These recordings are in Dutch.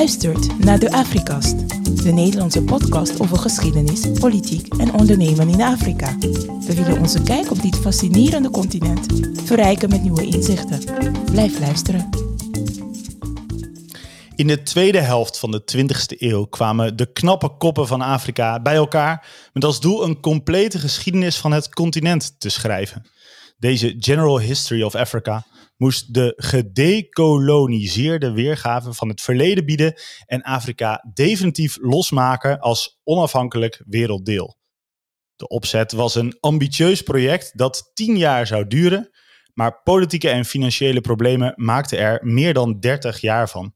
luistert naar de Afrikast, de Nederlandse podcast over geschiedenis, politiek en ondernemen in Afrika. We willen onze kijk op dit fascinerende continent verrijken met nieuwe inzichten. Blijf luisteren. In de tweede helft van de 20e eeuw kwamen de knappe koppen van Afrika bij elkaar met als doel een complete geschiedenis van het continent te schrijven. Deze General History of Africa moest de gedecoloniseerde weergave van het verleden bieden en Afrika definitief losmaken als onafhankelijk werelddeel. De opzet was een ambitieus project dat tien jaar zou duren, maar politieke en financiële problemen maakten er meer dan 30 jaar van.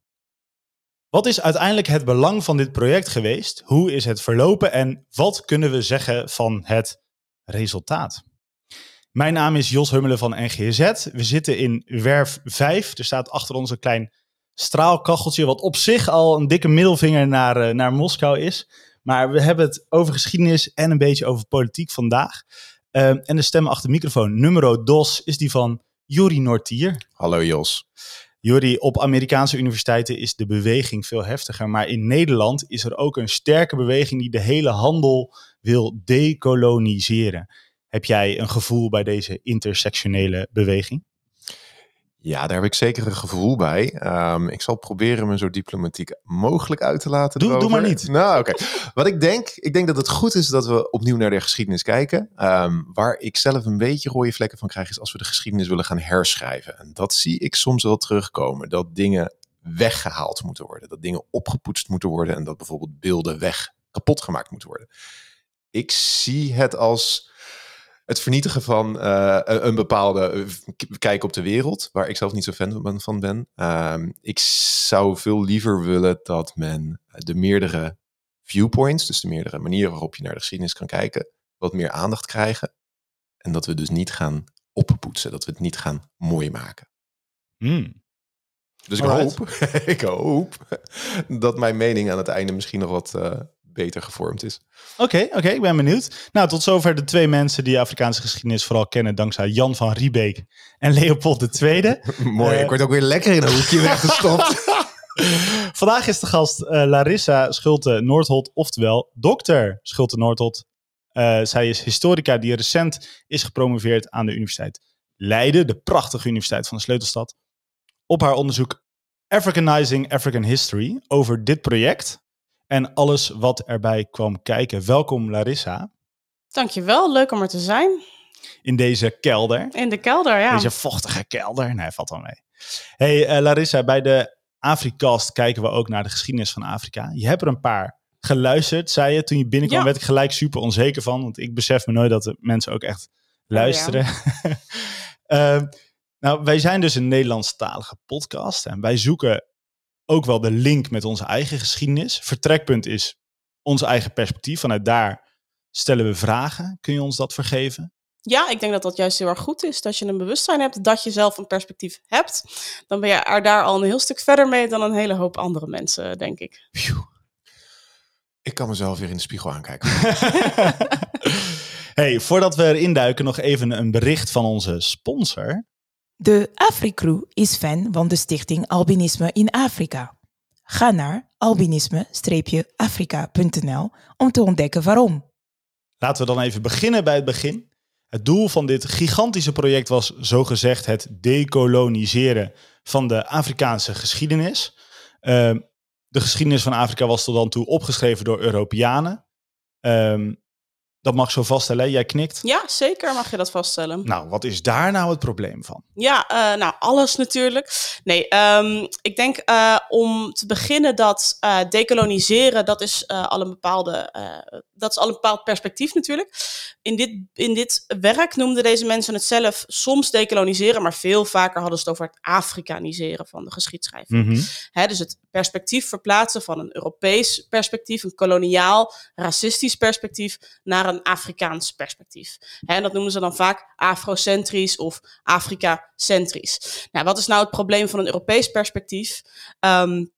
Wat is uiteindelijk het belang van dit project geweest? Hoe is het verlopen en wat kunnen we zeggen van het resultaat? Mijn naam is Jos Hummelen van NGZ. We zitten in werf 5. Er staat achter ons een klein straalkacheltje, wat op zich al een dikke middelvinger naar, uh, naar Moskou is. Maar we hebben het over geschiedenis en een beetje over politiek vandaag. Uh, en de stem achter de microfoon, numero dos, is die van Juri Nortier. Hallo Jos. Juri, op Amerikaanse universiteiten is de beweging veel heftiger. Maar in Nederland is er ook een sterke beweging die de hele handel wil decoloniseren. Heb jij een gevoel bij deze intersectionele beweging? Ja, daar heb ik zeker een gevoel bij. Um, ik zal proberen me zo diplomatiek mogelijk uit te laten. Doe, doe maar niet. Nou, oké. Okay. Wat ik denk, ik denk dat het goed is dat we opnieuw naar de geschiedenis kijken. Um, waar ik zelf een beetje rode vlekken van krijg, is als we de geschiedenis willen gaan herschrijven. En dat zie ik soms wel terugkomen. Dat dingen weggehaald moeten worden. Dat dingen opgepoetst moeten worden. En dat bijvoorbeeld beelden weg kapot gemaakt moeten worden. Ik zie het als het vernietigen van uh, een bepaalde uh, kijk op de wereld, waar ik zelf niet zo fan van ben. Uh, ik zou veel liever willen dat men de meerdere viewpoints, dus de meerdere manieren waarop je naar de geschiedenis kan kijken, wat meer aandacht krijgen. En dat we dus niet gaan oppoetsen, dat we het niet gaan mooi maken. Hmm. Dus ik hoop, ik hoop dat mijn mening aan het einde misschien nog wat uh, beter gevormd is. Oké, okay, oké, okay, ik ben benieuwd. Nou, tot zover de twee mensen die Afrikaanse geschiedenis vooral kennen dankzij Jan van Riebeek en Leopold II. Mooi, uh, ik word ook weer lekker in een hoekje weggestopt. Vandaag is de gast uh, Larissa Schulte-Noordholt, oftewel dokter Schulte-Noordholt. Uh, zij is historica die recent is gepromoveerd aan de Universiteit Leiden, de prachtige universiteit van de Sleutelstad. Op haar onderzoek Africanizing African History over dit project en alles wat erbij kwam kijken. Welkom Larissa. Dankjewel, leuk om er te zijn. In deze kelder. In de kelder, ja. Deze vochtige kelder. Nee, valt wel mee. Hey uh, Larissa, bij de Afrikast kijken we ook naar de geschiedenis van Afrika. Je hebt er een paar geluisterd, zei je. Toen je binnenkwam ja. werd ik gelijk super onzeker van. Want ik besef me nooit dat de mensen ook echt luisteren. Oh, ja. uh, nou, wij zijn dus een Nederlandstalige podcast. En wij zoeken ook wel de link met onze eigen geschiedenis. Vertrekpunt is ons eigen perspectief. Vanuit daar stellen we vragen. Kun je ons dat vergeven? Ja, ik denk dat dat juist heel erg goed is. Dat je een bewustzijn hebt dat je zelf een perspectief hebt. Dan ben je er daar al een heel stuk verder mee dan een hele hoop andere mensen, denk ik. Phew. Ik kan mezelf weer in de spiegel aankijken. hey, voordat we erin duiken, nog even een bericht van onze sponsor. De AfriCrew is fan van de stichting Albinisme in Afrika. Ga naar albinisme-afrika.nl om te ontdekken waarom. Laten we dan even beginnen bij het begin. Het doel van dit gigantische project was zogezegd het decoloniseren van de Afrikaanse geschiedenis. Uh, de geschiedenis van Afrika was tot dan toe opgeschreven door Europeanen. Um, dat mag zo vaststellen. Jij knikt. Ja, zeker mag je dat vaststellen. Nou, wat is daar nou het probleem van? Ja, uh, nou, alles natuurlijk. Nee, um, ik denk uh, om te beginnen dat uh, decoloniseren, dat is al een bepaalde, dat is al een bepaald perspectief natuurlijk. In dit, in dit werk noemden deze mensen het zelf soms decoloniseren, maar veel vaker hadden ze het over het Afrikaniseren van de geschiedschrijving. Mm -hmm. Hè, dus het perspectief verplaatsen van een Europees perspectief, een koloniaal, racistisch perspectief, naar een een Afrikaans perspectief. En dat noemen ze dan vaak afrocentrisch of Afrika-centrisch. Nou, wat is nou het probleem van een Europees perspectief? Um,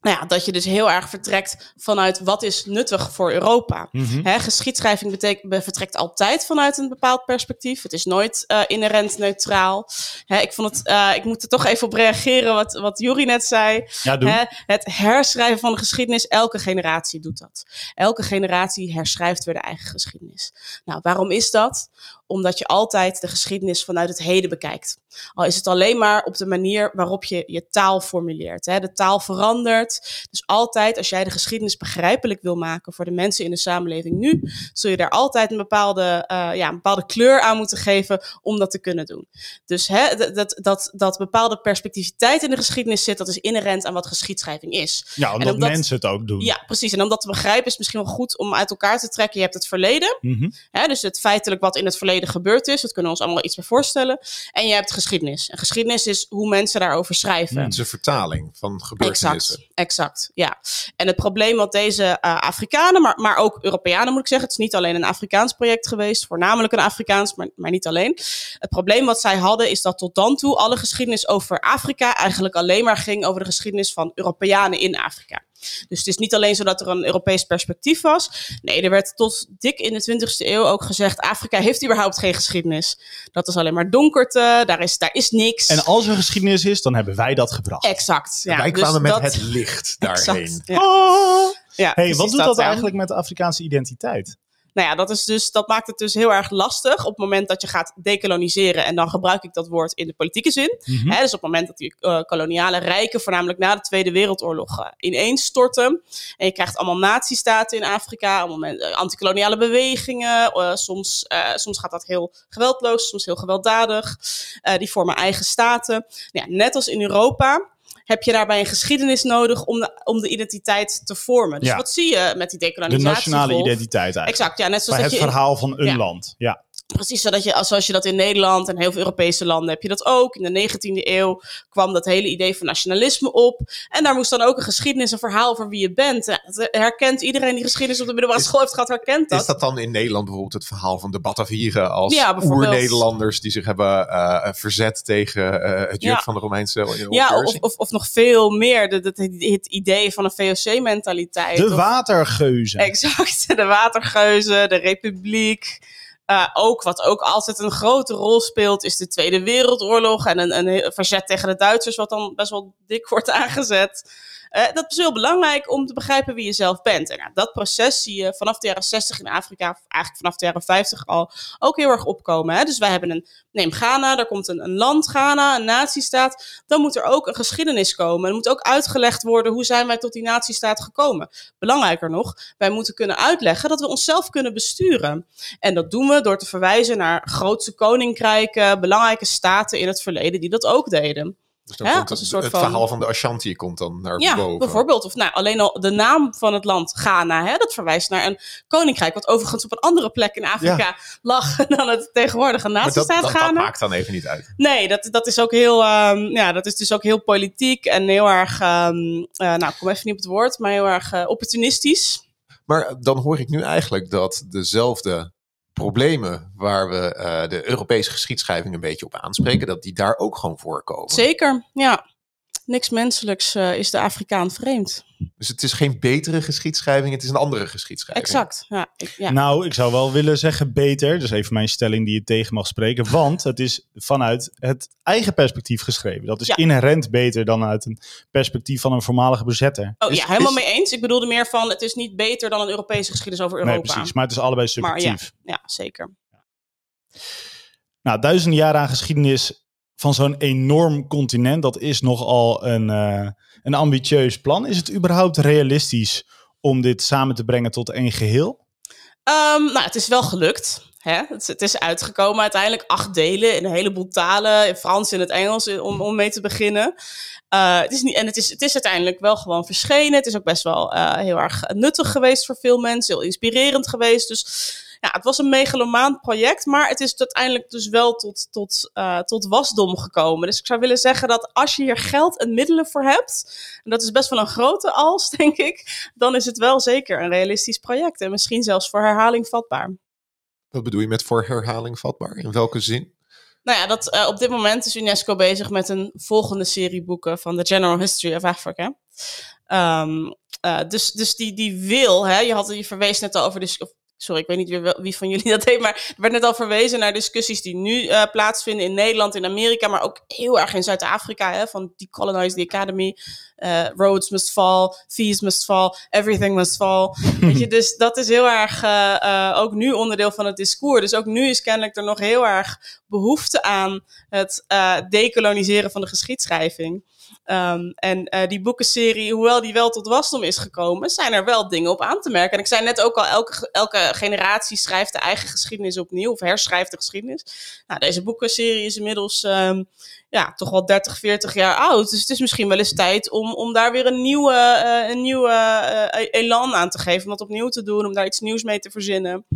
nou ja, dat je dus heel erg vertrekt vanuit wat is nuttig voor Europa. Mhm. Geschiedschrijving betekent, vertrekt altijd vanuit een bepaald perspectief. Het is nooit uh, inherent neutraal. Hè, ik, vond het, uh, ik moet er toch even op reageren wat, wat Juri net zei. Ja, het herschrijven van de geschiedenis, elke generatie doet dat. Elke generatie herschrijft weer de eigen geschiedenis. Nou, waarom is dat? Omdat je altijd de geschiedenis vanuit het heden bekijkt. Al is het alleen maar op de manier waarop je je taal formuleert. Hè. De taal verandert. Dus altijd, als jij de geschiedenis begrijpelijk wil maken voor de mensen in de samenleving nu, zul je daar altijd een bepaalde, uh, ja, een bepaalde kleur aan moeten geven om dat te kunnen doen. Dus hè, dat, dat, dat bepaalde perspectiviteit in de geschiedenis zit, dat is inherent aan wat geschiedschrijving is. Ja, omdat, omdat mensen het ook doen. Ja, precies. En om dat te begrijpen is misschien wel goed om uit elkaar te trekken. Je hebt het verleden. Mhm. Hè, dus het feitelijk wat in het verleden gebeurd is. Dat kunnen we ons allemaal iets bij voorstellen. En je hebt geschiedenis. En geschiedenis is hoe mensen daarover schrijven. Het is een vertaling van gebeurtenissen. Exact, exact, ja. En het probleem wat deze uh, Afrikanen, maar, maar ook Europeanen moet ik zeggen, het is niet alleen een Afrikaans project geweest, voornamelijk een Afrikaans, maar, maar niet alleen. Het probleem wat zij hadden is dat tot dan toe alle geschiedenis over Afrika eigenlijk alleen maar ging over de geschiedenis van Europeanen in Afrika. Dus het is niet alleen zo dat er een Europees perspectief was. Nee, er werd tot dik in de 20e eeuw ook gezegd: Afrika heeft überhaupt geen geschiedenis. Dat is alleen maar donkerte, daar is, daar is niks. En als er geschiedenis is, dan hebben wij dat gebracht. Exact. Ja, wij dus kwamen met dat- het licht daarheen. Exact, ja. Ah. Ja, Hey, precies wat doet dat, eigenlijk met de Afrikaanse identiteit? Nou ja, dat, is dus, dat maakt het dus heel erg lastig op het moment dat je gaat dekoloniseren. En dan gebruik ik dat woord in de politieke zin. Mhm. Dus op het moment dat die eh, koloniale rijken, voornamelijk na de Tweede Wereldoorlog, eh, ineenstorten. En je krijgt allemaal nazistaten in Afrika, allemaal men- eh, antikoloniale bewegingen. soms, soms gaat dat heel geweldloos, soms heel gewelddadig. Die vormen eigen staten. Ja, net als in Europa heb je daarbij een geschiedenis nodig om de, om de identiteit te vormen. Dus Ja. wat zie je met die De decolonisatie? nationale identiteit eigenlijk. Exact, ja, net zoals Bij dat het je... verhaal van een Ja. land. Ja. Precies, zodat je, zoals je dat in Nederland en heel veel Europese landen heb je dat ook. In de 19e eeuw kwam dat hele idee van nationalisme op. En daar moest dan ook een geschiedenis, een verhaal over wie je bent. Herkent iedereen die geschiedenis op de middelbare school heeft gehad, herkent dat. Is dat dan in Nederland bijvoorbeeld het verhaal van de Batavieren als Ja, oer-Nederlanders die zich hebben eh, verzet tegen eh, het juk Ja. van de Romeinse ja, of, of, of nog veel meer. De- het idee van een VOC-mentaliteit. De Of- watergeuzen. Exact, de watergeuzen, de republiek. Uh, ook wat ook altijd een grote rol speelt, is de Tweede Wereldoorlog en een, een verzet tegen de Duitsers, wat dan best wel dik wordt aangezet. Uh, dat is heel belangrijk om te begrijpen wie je zelf bent. En dat proces zie je vanaf de jaren 60 in Afrika, eigenlijk vanaf de jaren 50 al, ook heel erg opkomen. Hè? Dus wij hebben een, neem Ghana, daar komt een, een land, Ghana, een nazistaat. Dan moet er ook een geschiedenis komen. Er moet ook uitgelegd worden hoe zijn wij tot die nazistaat gekomen. Belangrijker nog, wij moeten kunnen uitleggen dat we onszelf kunnen besturen. En dat doen we door te verwijzen naar grootse koninkrijken, belangrijke staten in het verleden die dat ook deden. Dus dan komt het, van- verhaal van de Ashanti komt dan naar Ja, boven. bijvoorbeeld. Of nou, alleen al de naam van het land, Ghana, hè, dat verwijst naar een koninkrijk, wat overigens op een andere plek in Afrika lag dan het tegenwoordige dat, nazistaat dat, dat Ghana. maakt dan even niet uit. Nee, dat, dat is ook heel, ehm, ja, dat is dus ook heel politiek en heel erg, ehm, eh, nou, ik kom even niet op het woord, maar heel erg eh, opportunistisch. Maar dan hoor ik nu eigenlijk dat dezelfde problemen waar we eh, de Europese geschiedschrijving een beetje op aanspreken, dat die daar ook gewoon voorkomen. Zeker, ja. Niks menselijks eh, is de Afrikaan vreemd. Dus het is geen betere geschiedschrijving, het is een andere geschiedschrijving. Exact, ja. Ik, ja. Nou, ik zou wel willen zeggen beter. Dus even mijn stelling die je tegen mag spreken. Want het is vanuit het eigen perspectief geschreven. Dat is Ja. inherent beter dan uit een perspectief van een voormalige bezetter. Oh Is- ja, helemaal is- mee eens. Ik bedoelde meer van, het is niet beter dan een Europese geschiedenis over Europa. Nee, precies. Maar het is allebei Maar ja, subjectief. ja, zeker. Nou, duizenden jaren aan geschiedenis van zo'n enorm continent, dat is nogal een, eh, een ambitieus plan. Is het überhaupt realistisch om dit samen te brengen tot één geheel? Ehm, nou, het is wel gelukt. Hè? Het, is- het is uitgekomen uiteindelijk. Acht delen in een heleboel talen. In Frans en het Engels eh, om, om mee te beginnen. Eh, het is niet, en het is, het is uiteindelijk wel gewoon verschenen. Het is ook best wel heel erg nuttig geweest voor veel mensen. Heel inspirerend geweest. Dus ja, het was een megalomaan project. Maar het is uiteindelijk dus wel tot, tot, eh, tot wasdom gekomen. Dus ik zou willen zeggen dat als je hier geld en middelen voor hebt. En dat is best wel een grote als, denk ik. Dan is het wel zeker een realistisch project. En misschien zelfs voor herhaling vatbaar. Wat bedoel je met voor herhaling vatbaar? In welke zin? Nou ja, dat, eh, op dit moment is UNESCO bezig met een volgende serie boeken van The General History of Africa. Ehm, eh, dus, dus die, die wil, hè, je, had, je verwees net al over, dus, sorry, ik weet niet weer wie van jullie dat deed, maar er werd net al verwezen naar discussies die nu uh, plaatsvinden in Nederland, in Amerika, maar ook heel erg in Zuid-Afrika, hè, van Decolonize the Academy, uh, Roads must fall, fees must fall, everything must fall. Weet je, dus dat is heel erg uh, ook nu onderdeel van het discours. Dus ook nu is kennelijk er nog heel erg behoefte aan het decoloniseren van de geschiedschrijving. Um, en uh, die boekenserie, hoewel die wel tot wasdom is gekomen, zijn er wel dingen op aan te merken. En ik zei net ook al, elke, elke generatie schrijft de eigen geschiedenis opnieuw, of herschrijft de geschiedenis. Nou, deze boekenserie is inmiddels um, ja, toch wel 30, 40 jaar oud. Dus het is misschien wel eens tijd om, om daar weer een nieuwe, uh, een nieuwe uh, elan aan te geven, om dat opnieuw te doen, om daar iets nieuws mee te verzinnen.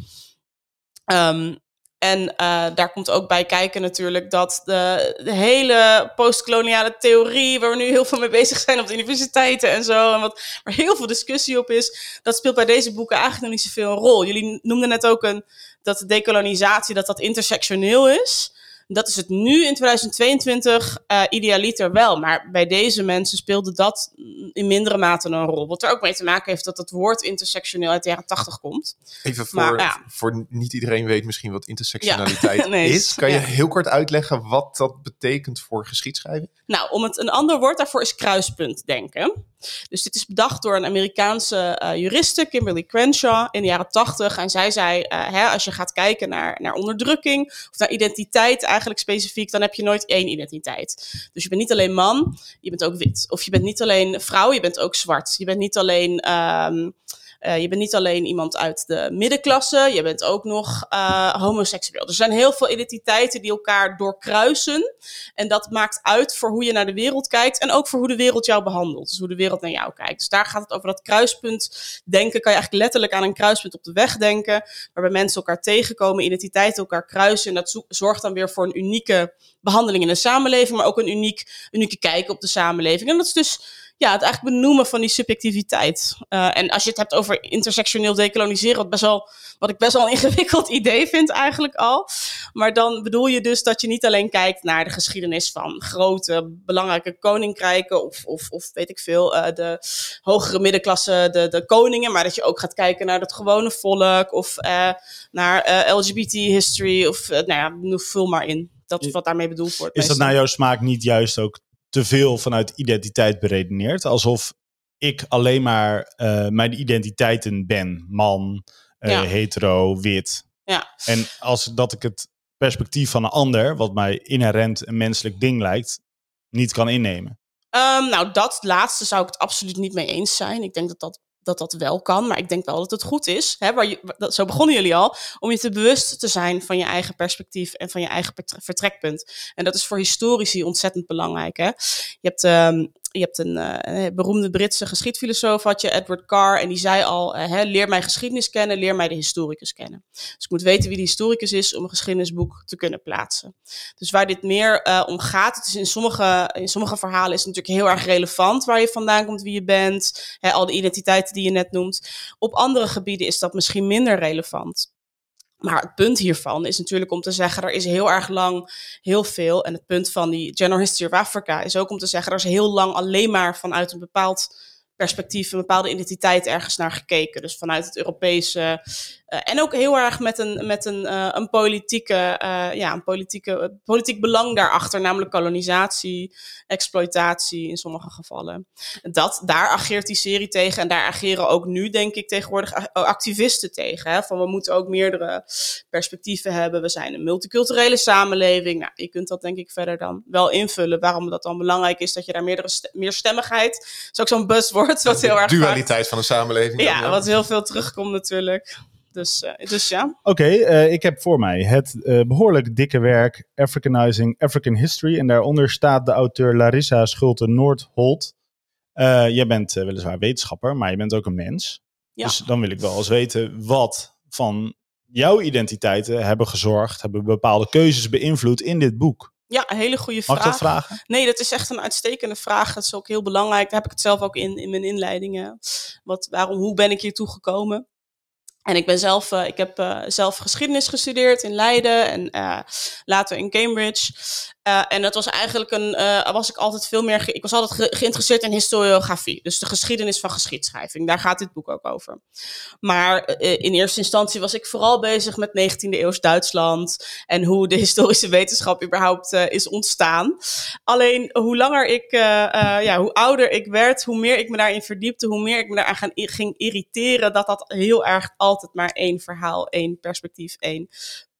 Um, en uh, daar komt ook bij kijken natuurlijk dat de, de, hele postkoloniale theorie, waar we nu heel veel mee bezig zijn op de universiteiten en zo, en wat, waar heel veel discussie op is, dat speelt bij deze boeken eigenlijk nog niet zoveel een rol. Jullie noemden net ook een, dat de decolonisatie dat dat intersectioneel is. Dat is het nu in 2022 uh, idealiter wel. Maar bij deze mensen speelde dat in mindere mate een rol. Wat er ook mee te maken heeft dat het woord intersectioneel uit de jaren 80 komt. Even voor, maar, ja. voor niet iedereen weet misschien wat intersectionaliteit ja. nee, is. Kan je ja. heel kort uitleggen wat dat betekent voor geschiedschrijving? Nou, om het een ander woord daarvoor is kruispunt denken. Dus dit is bedacht door een Amerikaanse uh, juriste, Kimberly Crenshaw, in de jaren 80. En zij zei, uh, hè, als je gaat kijken naar, naar onderdrukking of naar identiteit eigenlijk specifiek, dan heb je nooit één identiteit. Dus je bent niet alleen man, je bent ook wit. Of je bent niet alleen vrouw, je bent ook zwart. Je bent niet alleen... Um, uh, je bent niet alleen iemand uit de middenklasse, je bent ook nog uh, homoseksueel. Er zijn heel veel identiteiten die elkaar doorkruisen. En dat maakt uit voor hoe je naar de wereld kijkt en ook voor hoe de wereld jou behandelt. Dus hoe de wereld naar jou kijkt. Dus daar gaat het over dat kruispunt denken. Kan je eigenlijk letterlijk aan een kruispunt op de weg denken, waarbij mensen elkaar tegenkomen, identiteiten elkaar kruisen. En dat zorgt dan weer voor een unieke behandeling in de samenleving, maar ook een uniek, unieke kijk op de samenleving. En dat is dus ja, het eigenlijk benoemen van die subjectiviteit. Uh, en als je het hebt over intersectioneel decoloniseren, wat, best wel, wat ik best wel een ingewikkeld idee vind eigenlijk al. Maar dan bedoel je dus dat je niet alleen kijkt naar de geschiedenis van grote, belangrijke koninkrijken of, of, of weet ik veel, uh, de hogere middenklasse, de, de koningen, maar dat je ook gaat kijken naar het gewone volk of uh, naar LGBT-history of nou ja, vul maar in. Dat is wat daarmee bedoeld wordt. Is dat naar jouw smaak niet juist ook te veel vanuit identiteit beredeneerd. Alsof ik alleen maar uh, mijn identiteiten ben. Man, uh, ja. hetero, wit. Ja. En als dat ik het perspectief van een ander, wat mij inherent een menselijk ding lijkt, niet kan innemen. Um, nou, dat laatste zou ik het absoluut niet mee eens zijn. Ik denk dat dat dat dat wel kan. Maar ik denk wel dat het goed is, hè, waar je, dat, zo begonnen jullie al, om je te bewust te zijn van je eigen perspectief en van je eigen vertrekpunt. En dat is voor historici ontzettend belangrijk. Hè? Je hebt um, je hebt een uh, beroemde Britse geschiedfilosoof, had je Edward Carr, en die zei al, uh, hè, leer mij geschiedenis kennen, leer mij de historicus kennen. Dus ik moet weten wie de historicus is om een geschiedenisboek te kunnen plaatsen. Dus waar dit meer om gaat, het is in sommige, in sommige verhalen is het natuurlijk heel erg relevant waar je vandaan komt, wie je bent, hè, al de identiteiten die je net noemt. Op andere gebieden is dat misschien minder relevant. Maar het punt hiervan is natuurlijk om te zeggen, er is heel erg lang heel veel. En het punt van die General History of Africa is ook om te zeggen, er is heel lang alleen maar vanuit een bepaald perspectief, een bepaalde identiteit ergens naar gekeken. Dus vanuit het Europese. Uh, en ook heel erg met een, met een, uh, een politieke, uh, ja, een politieke, politiek belang daarachter, namelijk kolonisatie, exploitatie in sommige gevallen. Dat, daar ageert die serie tegen en daar ageren ook nu, denk ik, tegenwoordig activisten tegen. Hè? Van we moeten ook meerdere perspectieven hebben. We zijn een multiculturele samenleving. Nou, je kunt dat denk ik verder dan wel invullen. Waarom dat dan belangrijk is dat je daar meerdere meer stemmigheid, is ook zo'n buzzword wat heel erg dualiteit vaak, van de samenleving. Ja, dan, wat heel veel terugkomt natuurlijk. Dus, uh, dus ja. Oké, okay, uh, ik heb voor mij het uh, behoorlijk dikke werk Africanizing African History. En daaronder staat de auteur Larissa Schulte-Noordholt. jij bent weliswaar wetenschapper, maar je bent ook een mens. Ja. Dus dan wil ik wel eens weten wat van jouw identiteiten hebben gezorgd, hebben bepaalde keuzes beïnvloed in dit boek. Ja, een hele goede vraag. Mag dat vragen? Nee, dat is echt een uitstekende vraag. Dat is ook heel belangrijk. Daar heb ik het zelf ook in, in mijn inleidingen. Wat, waarom, hoe ben ik hier toegekomen? En ik ben zelf, uh, ik heb uh, zelf geschiedenis gestudeerd in Leiden en uh, later in Cambridge. Uh, en dat was eigenlijk een, uh, was ik altijd veel meer, ik was altijd ge geïnteresseerd in historiografie. Dus de geschiedenis van geschiedschrijving. Daar gaat dit boek ook over. Maar uh, in eerste instantie was ik vooral bezig met 19e eeuws Duitsland. En hoe de historische wetenschap überhaupt is ontstaan. Alleen hoe langer ik, ja, hoe ouder ik werd, hoe meer ik me daarin verdiepte, hoe meer ik me daaraan ging irriteren. Dat dat heel erg altijd maar één verhaal, één perspectief, één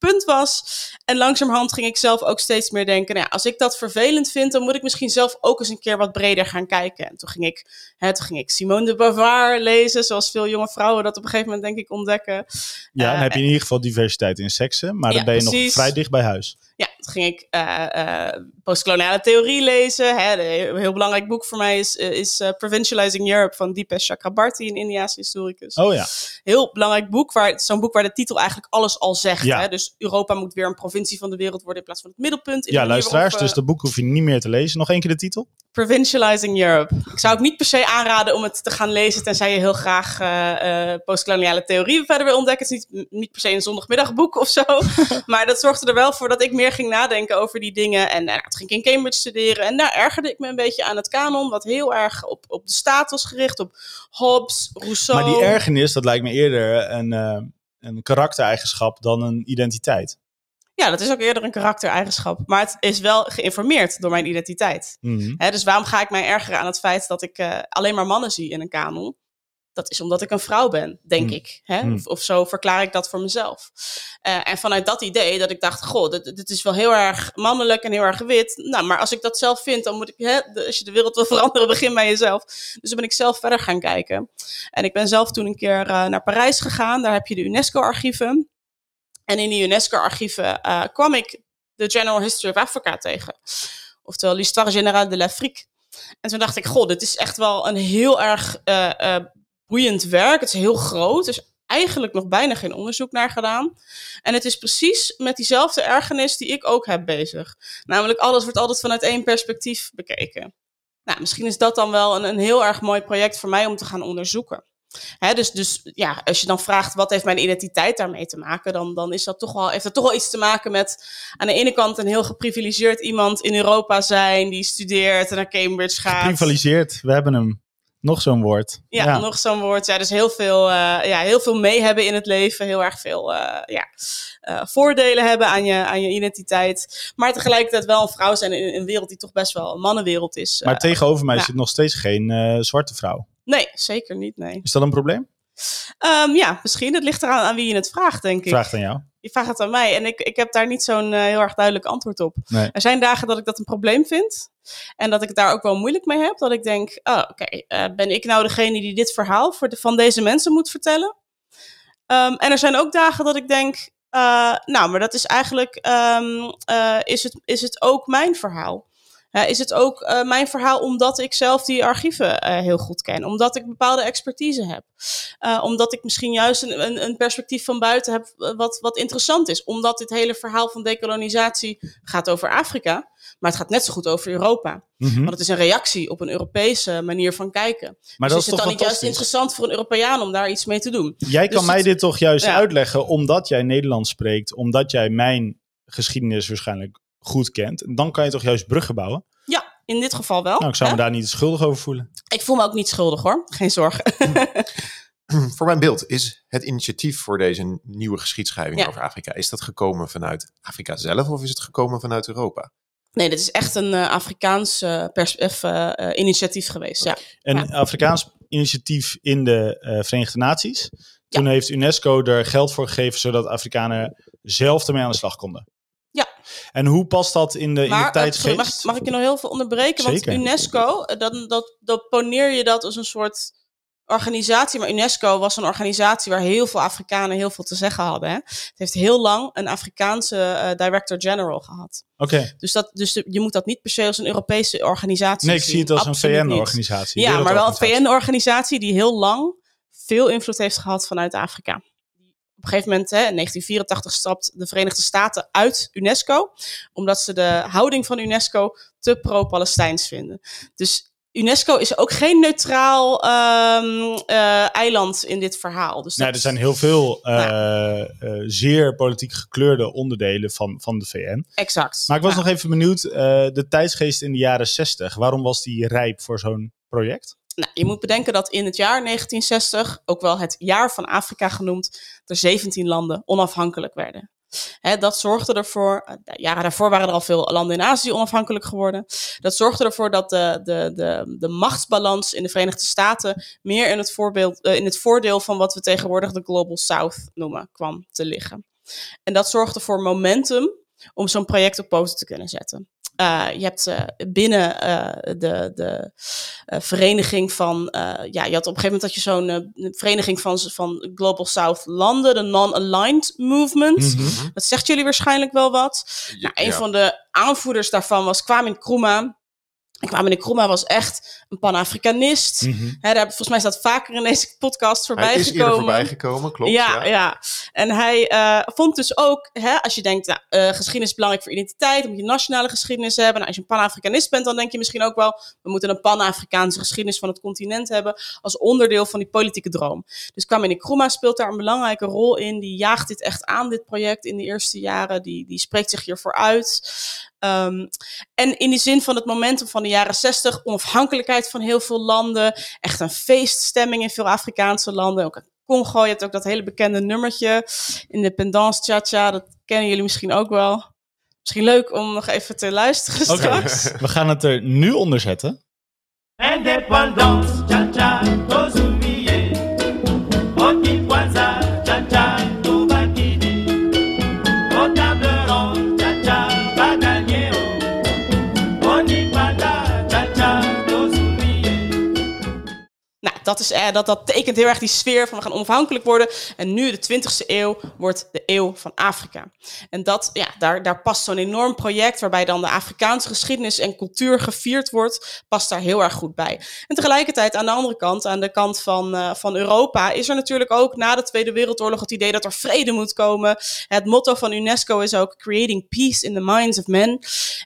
punt was. En langzamerhand ging ik zelf ook steeds meer denken, nou ja, als ik dat vervelend vind, dan moet ik misschien zelf ook eens een keer wat breder gaan kijken. En toen ging ik, hè, toen ging ik Simone de Beauvoir lezen, zoals veel jonge vrouwen dat op een gegeven moment denk ik ontdekken. Ja, dan heb je in ieder geval diversiteit in seksen, maar dan ben je nog vrij dicht bij huis. Ja, toen ging ik eh, eh, postkoloniale theorie lezen. Hè. Een heel belangrijk boek voor mij is, eh, is Provincializing Europe van Dipesh Chakrabarty, een Indiaanse historicus. Oh ja, Heel belangrijk boek, waar zo'n boek waar de titel eigenlijk alles al zegt. Ja. Hè? Dus Europa moet weer een provincie van de wereld worden in plaats van het middelpunt. In ja luisteraars, waarop, dus dat boek hoef je niet meer te lezen. Nog één keer de titel? Provincializing Europe. Ik zou het niet per se aanraden om het te gaan lezen, tenzij je heel graag eh, eh, postkoloniale theorie verder wil ontdekken. Het is niet, niet per se een zondagmiddagboek of zo. maar dat zorgde er wel voor dat ik meer ging nadenken over die dingen. En nou, toen ging ik in Cambridge studeren. En daar ergerde ik me een beetje aan het kanon, wat heel erg op, op de staat was gericht, op Hobbes, Rousseau. Maar die ergernis, dat lijkt me eerder een, eh, een karaktereigenschap dan een identiteit. Ja, dat is ook eerder een karaktereigenschap. Maar het is wel geïnformeerd door mijn identiteit. Mhm. Dus waarom ga ik mij ergeren aan het feit dat ik eh, alleen maar mannen zie in een kanon? Dat is omdat ik een vrouw ben, denk Hmm. ik. Hè? Hmm. Of, of zo verklaar ik dat voor mezelf. Eh, en vanuit dat idee dat ik dacht, goh, dit, dit is wel heel erg mannelijk en heel erg wit. Nou, maar als ik dat zelf vind, dan moet ik, hè, als je de wereld wil veranderen, begin bij jezelf. Dus dan ben ik zelf verder gaan kijken. En ik ben zelf toen een keer eh, naar Parijs gegaan. Daar heb je de UNESCO-archieven. En in die UNESCO-archieven eh, kwam ik de General History of Africa tegen. Oftewel l'Histoire Générale de l'Afrique. En toen dacht ik, goh, dit is echt wel een heel erg eh, eh, boeiend werk. Het is heel groot. Er is eigenlijk nog bijna geen onderzoek naar gedaan. En het is precies met diezelfde ergernis die ik ook heb bezig. Namelijk, alles wordt altijd vanuit één perspectief bekeken. Nou, misschien is dat dan wel een, een heel erg mooi project voor mij om te gaan onderzoeken. Dus, dus ja, als je dan vraagt wat heeft mijn identiteit daarmee te maken, dan, dan is dat toch wel, heeft dat toch wel iets te maken met aan de ene kant een heel geprivilegeerd iemand in Europa zijn, die studeert en naar Cambridge gaat. Geprivaliseerd, we hebben hem. Nog zo'n woord. Ja, nog zo'n woord. Ja, dus heel veel, eh, ja, heel veel mee hebben in het leven. Heel erg veel eh, ja, eh, voordelen hebben aan je, aan je identiteit. Maar tegelijkertijd wel een vrouw zijn in een wereld die toch best wel een mannenwereld is. Maar tegenover mij ja. zit nog steeds geen zwarte vrouw. Nee, zeker niet. Nee. Is dat een probleem? Ehm, ja, misschien. Het ligt eraan aan wie je het vraagt, denk ik. Vraag het aan jou. Je vraagt het aan mij en ik, ik heb daar niet zo'n eh, heel erg duidelijk antwoord op. Nee. Er zijn dagen dat ik dat een probleem vind. En dat ik het daar ook wel moeilijk mee heb. Dat ik denk, oh, oké, eh, ben ik nou degene die dit verhaal voor de, van deze mensen moet vertellen? Ehm, en er zijn ook dagen dat ik denk, eh, nou, maar dat is eigenlijk, ehm, eh, is, het, is het ook mijn verhaal? Is het ook eh, mijn verhaal omdat ik zelf die archieven eh, heel goed ken? Omdat ik bepaalde expertise heb? Eh, omdat ik misschien juist een, een, een perspectief van buiten heb wat, wat interessant is. Omdat dit hele verhaal van dekolonisatie gaat over Afrika. Maar het gaat net zo goed over Europa. Mhm. Want het is een reactie op een Europese manier van kijken. Maar dus dat is het toch dan niet juist interessant voor een Europeaan om daar iets mee te doen? Jij kan Dus mij het- dit toch juist Ja. uitleggen omdat jij Nederlands spreekt, omdat jij mijn geschiedenis waarschijnlijk goed kent. Dan kan je toch juist bruggen bouwen? Ja, in dit geval wel. Nou, ik zou hè? me daar niet schuldig over voelen. Ik voel me ook niet schuldig hoor. Geen zorgen. Voor mijn beeld is het initiatief voor deze nieuwe geschiedschrijving Ja. over Afrika, is dat gekomen vanuit Afrika zelf of is het gekomen vanuit Europa? Nee, dit is echt een eh, Afrikaans eh, pers- eh, initiatief geweest. Ja. Een Afrikaans initiatief in de eh, Verenigde Naties. Toen heeft UNESCO er geld voor gegeven zodat Afrikanen zelf ermee aan de slag konden. En hoe past dat in de Maar, eh, sorry, identiteitsgeest? mag, mag ik je nog heel veel onderbreken? Want. UNESCO, eh, dan, dat, dat poneer je dat als een soort organisatie. Maar UNESCO was een organisatie waar heel veel Afrikanen heel veel te zeggen hadden. Hè? Het heeft heel lang een Afrikaanse eh, director-general gehad. Oké. Dus, dat, dus de- je moet dat niet per se als een Europese organisatie Nee, ik zie het als Absoluut een. VN-organisatie. Ja, maar wel een VN-organisatie die heel lang veel invloed heeft gehad vanuit Afrika. Op een gegeven moment, hè, in 1984, stapt de Verenigde Staten uit UNESCO, omdat ze de houding van UNESCO te pro-Palestijns vinden. Dus UNESCO is ook geen neutraal ehm, eh, eiland in dit verhaal. Dus dat- er zijn heel veel eh, eh, zeer politiek gekleurde onderdelen van, van de VN. Exact. Maar ik was nog even benieuwd, de tijdsgeest in de jaren 60, waarom was die rijp voor zo'n project? Nou, je moet bedenken dat in het jaar 1960, ook wel het jaar van Afrika genoemd, er 17 landen onafhankelijk werden. Dat zorgde ervoor, eh, de jaren daarvoor waren er al veel landen in Azië onafhankelijk geworden. Dat zorgde ervoor dat de, de, de, de machtsbalans in de Verenigde Staten meer in het, voorbeeld, eh, in het voordeel van wat we tegenwoordig de Global South noemen, kwam te liggen. En dat zorgde voor momentum om zo'n project op poten te kunnen zetten. Eh, je hebt eh, binnen eh, de, de vereniging van, ja, je had op een gegeven moment dat je zo'n vereniging van, van Global South landen, de Non-Aligned Movement. Mhm. Dat zegt jullie waarschijnlijk wel wat. Nou, een Ja. van de aanvoerders daarvan was Kwame Nkrumah. En Kwame Nkrumah was echt een Pan-Afrikanist. Mhm. Daar volgens mij is dat vaker in deze podcast voorbij Hij is gekomen. voorbij gekomen, klopt. Ja, ja. En hij eh, vond dus ook, hè, als je denkt, nou, eh, geschiedenis is belangrijk voor identiteit, dan moet je nationale geschiedenis hebben. Nou, als je een Pan-Afrikanist bent, dan denk je misschien ook wel, we moeten een Pan-Afrikaanse geschiedenis van het continent hebben als onderdeel van die politieke droom. Dus Kwame Nkrumah speelt daar een belangrijke rol in. Die jaagt dit echt aan, dit project, in de eerste jaren. Die, die spreekt zich hiervoor uit. Ehm, en in die zin van het momentum van de jaren 60, onafhankelijkheid van heel veel landen, echt een feeststemming in veel Afrikaanse landen. Ook in Congo, je hebt ook dat hele bekende nummertje, Independence Cha-Cha, dat kennen jullie misschien ook wel. Misschien leuk om nog even te luisteren straks. we gaan het er nu onder zetten. Indépendance, cha-cha, tozumie. Dat, is, eh, dat, dat tekent heel erg die sfeer van we gaan onafhankelijk worden. En nu, de 20e eeuw, wordt de eeuw van Afrika. En dat, ja, daar, daar past zo'n enorm project waarbij dan de Afrikaanse geschiedenis en cultuur gevierd wordt, past daar heel erg goed bij. En tegelijkertijd aan de andere kant, aan de kant van, eh, van Europa, is er natuurlijk ook na de Tweede Wereldoorlog het idee dat er vrede moet komen. Het motto van UNESCO is ook Creating Peace in the Minds of Men.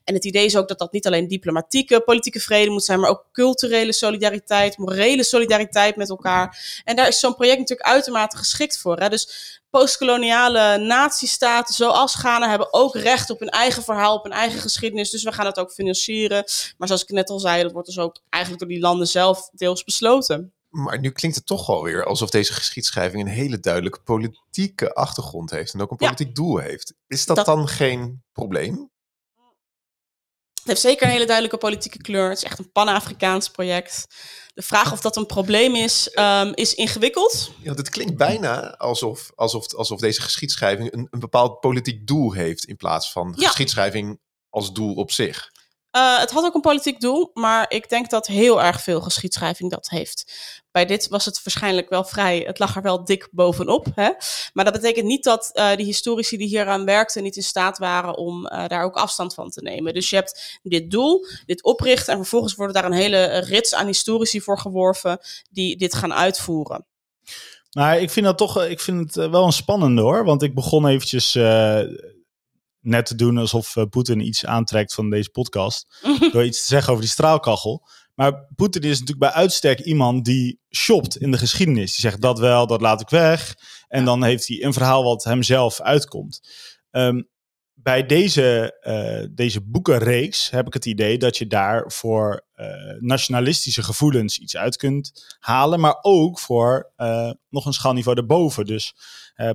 En het idee is ook dat dat niet alleen diplomatieke, politieke vrede moet zijn, maar ook culturele solidariteit, morele solidariteit met elkaar. En daar is zo'n project natuurlijk uitermate geschikt voor. Hè? Dus postkoloniale natiestaten zoals Ghana hebben ook recht op hun eigen verhaal, op hun eigen geschiedenis. Dus we gaan het ook financieren. Maar zoals ik net al zei, dat wordt dus ook eigenlijk door die landen zelf deels besloten. Maar nu klinkt het toch alweer alsof deze geschiedschrijving een hele duidelijke politieke achtergrond heeft. En ook een Ja. politiek doel heeft. Is dat, Dat- dan geen probleem? Het heeft zeker een hele duidelijke politieke kleur. Het is echt een Pan-Afrikaans project. De vraag of dat een probleem is, ehm, is ingewikkeld. Ja, het klinkt bijna alsof, alsof, alsof deze geschiedschrijving een, een bepaald politiek doel heeft. In plaats van Ja. geschiedschrijving als doel op zich. Eh, het had ook een politiek doel, maar ik denk dat heel erg veel geschiedschrijving dat heeft. Bij dit was het waarschijnlijk wel vrij, het lag er wel dik bovenop. Hè? Maar dat betekent niet dat eh die historici die hieraan werkten niet in staat waren om eh, daar ook afstand van te nemen. Dus je hebt dit doel, dit oprichten en vervolgens worden daar een hele rits aan historici voor geworven die dit gaan uitvoeren. Maar ik vind dat toch ik vind het wel een spannende hoor. Want ik begon eventjes net te doen alsof eh, Poetin iets aantrekt van deze podcast. door iets te zeggen over die straalkachel. Maar Poetin is natuurlijk bij uitstek iemand die shopt in de geschiedenis. Die zegt dat wel, dat laat ik weg. En dan heeft hij een verhaal wat hemzelf uitkomt. Ehm, bij deze, eh, deze boekenreeks heb ik het idee dat je daar voor eh, nationalistische gevoelens iets uit kunt halen, maar ook voor eh, nog een schaalniveau daarboven. Dus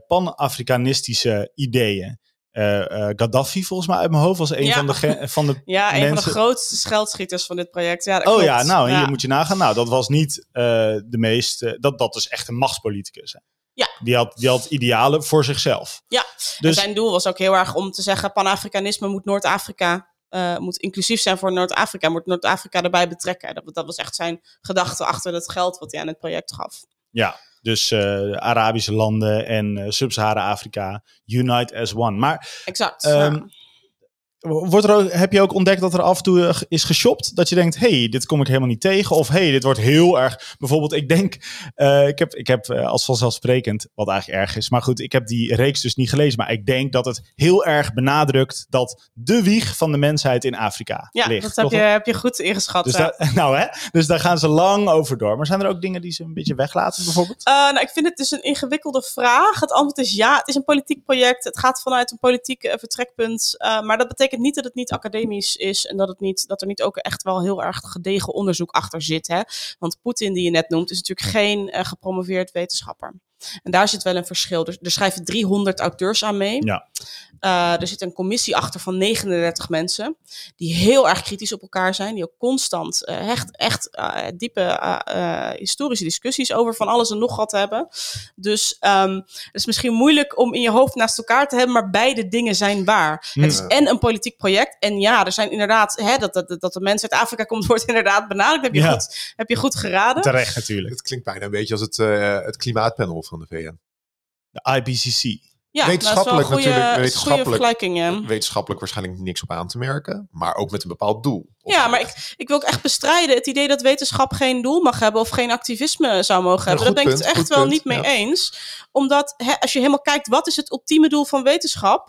pan-Afrikanistische ideeën. Eh, eh, Gaddafi, volgens mij uit mijn hoofd, was een Ja. van de, van de Ja, een van de Mensen- grootste scheldschieters van dit project. Ja, dat Oh klopt. ja, nou, hier moet je nagaan. Nou, dat was niet eh, de meest. dat, dat is echt een machtspoliticus. Hè. Ja. Die had, die had idealen voor zichzelf. Ja, Dus- en zijn doel was ook heel erg om te zeggen: Pan-Afrikanisme moet Noord-Afrika. moet inclusief zijn voor Noord-Afrika, moet Noord-Afrika erbij betrekken. Dat, dat was echt zijn gedachte achter het geld wat hij aan het project gaf. Ja, dus eh, de Arabische landen en eh Sub-Sahara-Afrika, unite as one. Maar Exact. Ehm, ja. Wordt er ook, heb je ook ontdekt dat er af en toe eh, is geshopt? Dat je denkt, hey, dit kom ik helemaal niet tegen. Of hey, dit wordt heel erg... Bijvoorbeeld, ik denk, eh, ik heb, ik heb eh, als vanzelfsprekend, wat eigenlijk erg is. Maar goed, ik heb die reeks dus niet gelezen. Maar ik denk dat het heel erg benadrukt dat de wieg van de mensheid in Afrika Ja, ligt. dat heb je, heb je goed ingeschat. Dus, daar, nou, hè? dus daar gaan ze lang over door. Maar zijn er ook dingen die ze een beetje weglaten, bijvoorbeeld? Nou, ik vind het dus een ingewikkelde vraag. Het antwoord is ja, het is een politiek project. Het gaat vanuit een politiek vertrekpunt. Maar dat betekent niet dat het niet academisch is en dat, het niet, dat er niet ook echt wel heel erg gedegen onderzoek achter zit. Hè? Want Poetin, die je net noemt, is natuurlijk geen eh, gepromoveerd wetenschapper. En daar zit wel een verschil. Er, er schrijven 300 auteurs aan mee. Ja. Eh, er zit een commissie achter van 39 mensen. Die heel erg kritisch op elkaar zijn. Die ook constant eh, echt, echt eh, diepe eh, historische discussies over van alles en nog wat hebben. Dus ehm, het is misschien moeilijk om in je hoofd naast elkaar te hebben. Maar beide dingen zijn waar. Het is en een politiek project. En ja, er zijn inderdaad. Hè, dat, dat, dat de mens uit Afrika komt, wordt inderdaad benadrukt. Heb je, Ja. goed, heb je goed geraden. Terecht natuurlijk. Het klinkt bijna een beetje als het, eh, het klimaatpanel van de VN. De IPCC. Ja, Wetenschappelijk wel een natuurlijk, wetenschappelijk. Wetenschappelijk waarschijnlijk niks op aan te merken, maar ook met een bepaald doel. Ja, maar ik, ik wil ook echt bestrijden het idee dat wetenschap geen doel mag hebben of geen activisme zou mogen hebben. Daar ben ik het echt wel punt, niet mee ja. eens. Omdat als je helemaal kijkt, wat is het ultieme doel van wetenschap?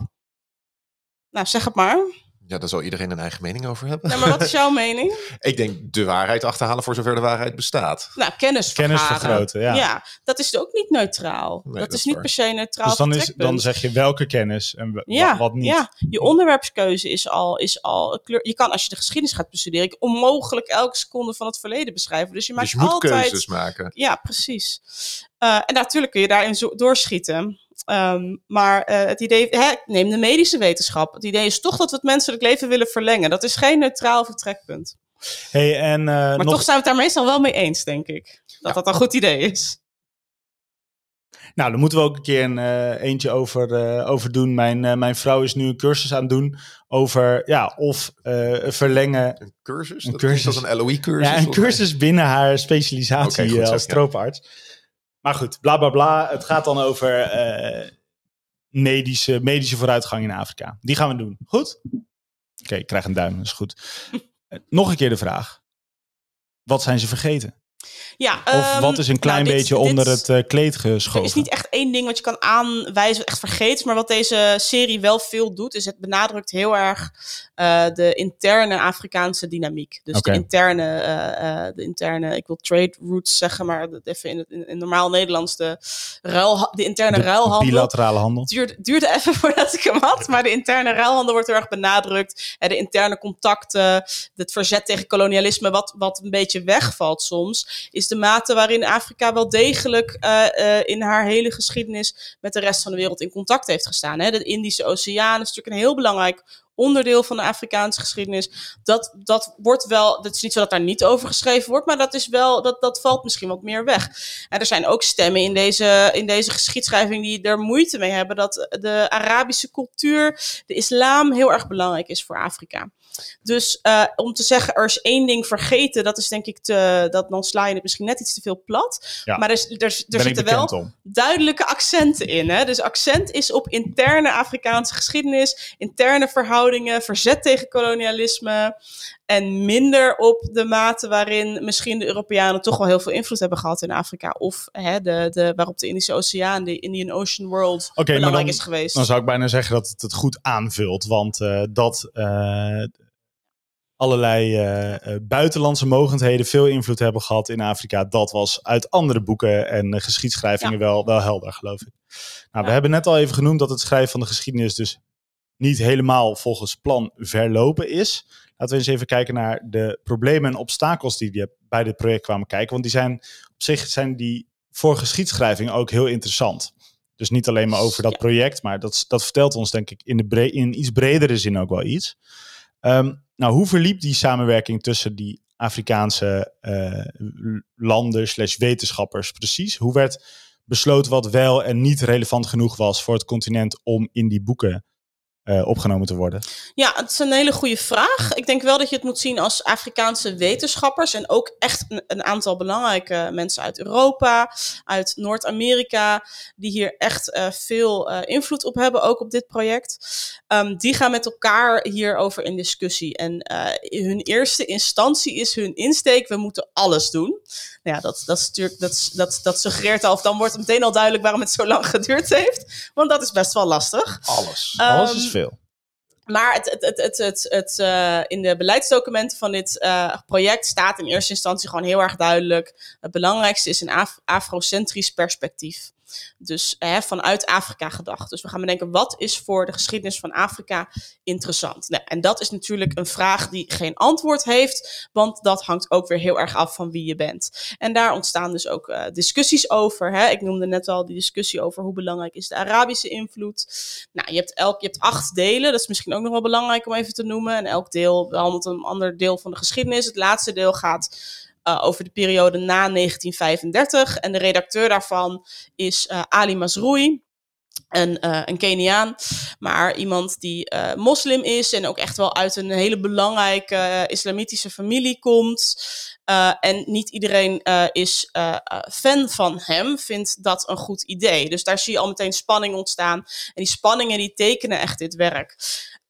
Nou, zeg het maar. Ja, daar zal iedereen een eigen mening over hebben. Nou, maar wat is jouw mening? Ik denk de waarheid achterhalen voor zover de waarheid bestaat. Nou, kennis Kennis vergaren. vergroten, ja. dat is ook niet neutraal. Nee, dat, dat is niet waar. per se neutraal Dus dan, is, dan zeg je welke kennis en wa- Ja, wat niet. ja, je onderwerpskeuze is al, is al kleur. Je kan als je de geschiedenis gaat bestuderen, onmogelijk elke seconde van het verleden beschrijven. Dus je maakt Dus je moet altijd keuzes maken. Ja, precies. Eh, en natuurlijk kun je daarin zo- doorschieten. Ehm, maar eh, het idee, hè, neem de medische wetenschap. Het idee is toch dat we het menselijk leven willen verlengen. Dat is geen neutraal vertrekpunt. Hey, en eh, Maar nog, toch zijn we het daar meestal wel mee eens, denk ik. Dat dat een goed idee is. nou, dan moeten we ook een keer een, eh, eentje over, eh, over doen. Mijn, eh, mijn vrouw is nu een cursus aan het doen over ja, of eh, verlengen. Een cursus? Een dat cursus. Is dat een LOE-cursus? Ja, een cursus binnen haar specialisatie Oké, goed als ja. Maar goed, bla bla bla. Het gaat dan over eh, medische, medische vooruitgang in Afrika. Die gaan we doen. Goed? Oké, ik krijg een duim, dat is goed. Eh, Nog een keer de vraag. Wat zijn ze vergeten? Ja, Of ehm, wat is een klein nou, dit- beetje dit- onder het eh, kleed geschoven? Er is niet echt één ding wat je kan aanwijzen wat echt vergeten is. Maar wat deze serie wel veel doet, is het benadrukt heel erg eh, de interne Afrikaanse dynamiek. Dus de interne, eh, de interne, ik wil trade routes zeggen, maar even in, het, in, in normaal Nederlands, de, ruil, de interne De ruilhandel. bilaterale handel. Het duurde, duurde even voordat ik hem had, maar de interne ruilhandel wordt heel erg benadrukt. De interne contacten, het verzet tegen kolonialisme, wat, wat een beetje wegvalt soms, is de mate waarin Afrika wel degelijk eh, eh, in haar hele geschiedenis met de rest van de wereld in contact heeft gestaan. Hè? De Indische Oceaan is natuurlijk een heel belangrijk onderdeel van de Afrikaanse geschiedenis. Dat, dat wordt wel, het is niet zo dat daar niet over geschreven wordt, maar dat is wel, dat, dat valt misschien wat meer weg. En er zijn ook stemmen in deze, in deze geschiedschrijving die er moeite mee hebben dat de Arabische cultuur, de islam, heel erg belangrijk is voor Afrika. Dus eh, om te zeggen, er is één ding vergeten, dat is denk ik te, dat dan sla je het misschien net iets te veel plat. Ja. Maar er, is- er, er zitten wel om. duidelijke accenten in. Hè? Dus accent is op interne Afrikaanse geschiedenis, interne verhoudingen, verzet tegen kolonialisme. En minder op de mate waarin misschien de Europeanen toch wel heel veel invloed hebben gehad in Afrika. Of hè, de, de, waarop de Indische Oceaan, de Indian Ocean World, Oké, maar belangrijk dan, is geweest. dan zou ik bijna zeggen dat het het goed aanvult. Want eh, dat eh, allerlei eh, eh, buitenlandse mogendheden veel invloed hebben gehad in Afrika. Dat was uit andere boeken en eh, geschiedschrijvingen wel, wel helder, geloof ik. Nou, we hebben net al even genoemd dat het schrijven van de geschiedenis dus niet helemaal volgens plan verlopen is. Laten we eens even kijken naar de problemen en obstakels die, bij dit project kwamen kijken. Want die zijn op zich zijn die voor geschiedschrijving ook heel interessant. Dus niet alleen maar over dat project, maar dat, dat vertelt ons denk ik in, de bre- in iets bredere zin ook wel iets. Ehm, nou, hoe verliep die samenwerking tussen die Afrikaanse eh, landen slash wetenschappers precies? Hoe werd besloten wat wel en niet relevant genoeg was voor het continent om in die boeken eh, opgenomen te worden? Ja, het is een hele goede vraag. Ik denk wel dat je het moet zien als Afrikaanse wetenschappers en ook echt een, een aantal belangrijke mensen uit Europa, uit Noord-Amerika, die hier echt eh, veel eh, invloed op hebben, ook op dit project. Um, die gaan met elkaar hierover in discussie. En uh, hun eerste instantie is hun insteek: we moeten alles doen. Nou ja, dat, dat, is natuurlijk, dat, dat, dat suggereert al, of dan wordt het meteen al duidelijk waarom het zo lang geduurd heeft. Want dat is best wel lastig. Alles. Um, Alles is Maar het, het, het, het, het, het, uh, in de beleidsdocumenten van dit uh, project staat in eerste instantie gewoon heel erg duidelijk: het belangrijkste is een af afrocentrisch perspectief. Dus hè, vanuit Afrika gedacht. Dus we gaan bedenken, wat is voor de geschiedenis van Afrika interessant? Nou, en dat is natuurlijk een vraag die geen antwoord heeft, want dat hangt ook weer heel erg af van wie je bent. En daar ontstaan dus ook uh, discussies over. Hè? Ik noemde net al die discussie over hoe belangrijk is de Arabische invloed. Nou, je hebt, elk, je hebt acht delen, dat is misschien ook nog wel belangrijk om even te noemen. En elk deel behandelt een ander deel van de geschiedenis. Het laatste deel gaat uh, over de periode na 1935. En de redacteur daarvan is uh, Ali Masroui. Een, uh, een Keniaan, maar iemand die moslim is en ook echt wel uit een hele belangrijke islamitische familie komt. En niet iedereen is fan van hem, vindt dat een goed idee. Dus daar zie je al meteen spanning ontstaan. En die spanningen die tekenen echt dit werk.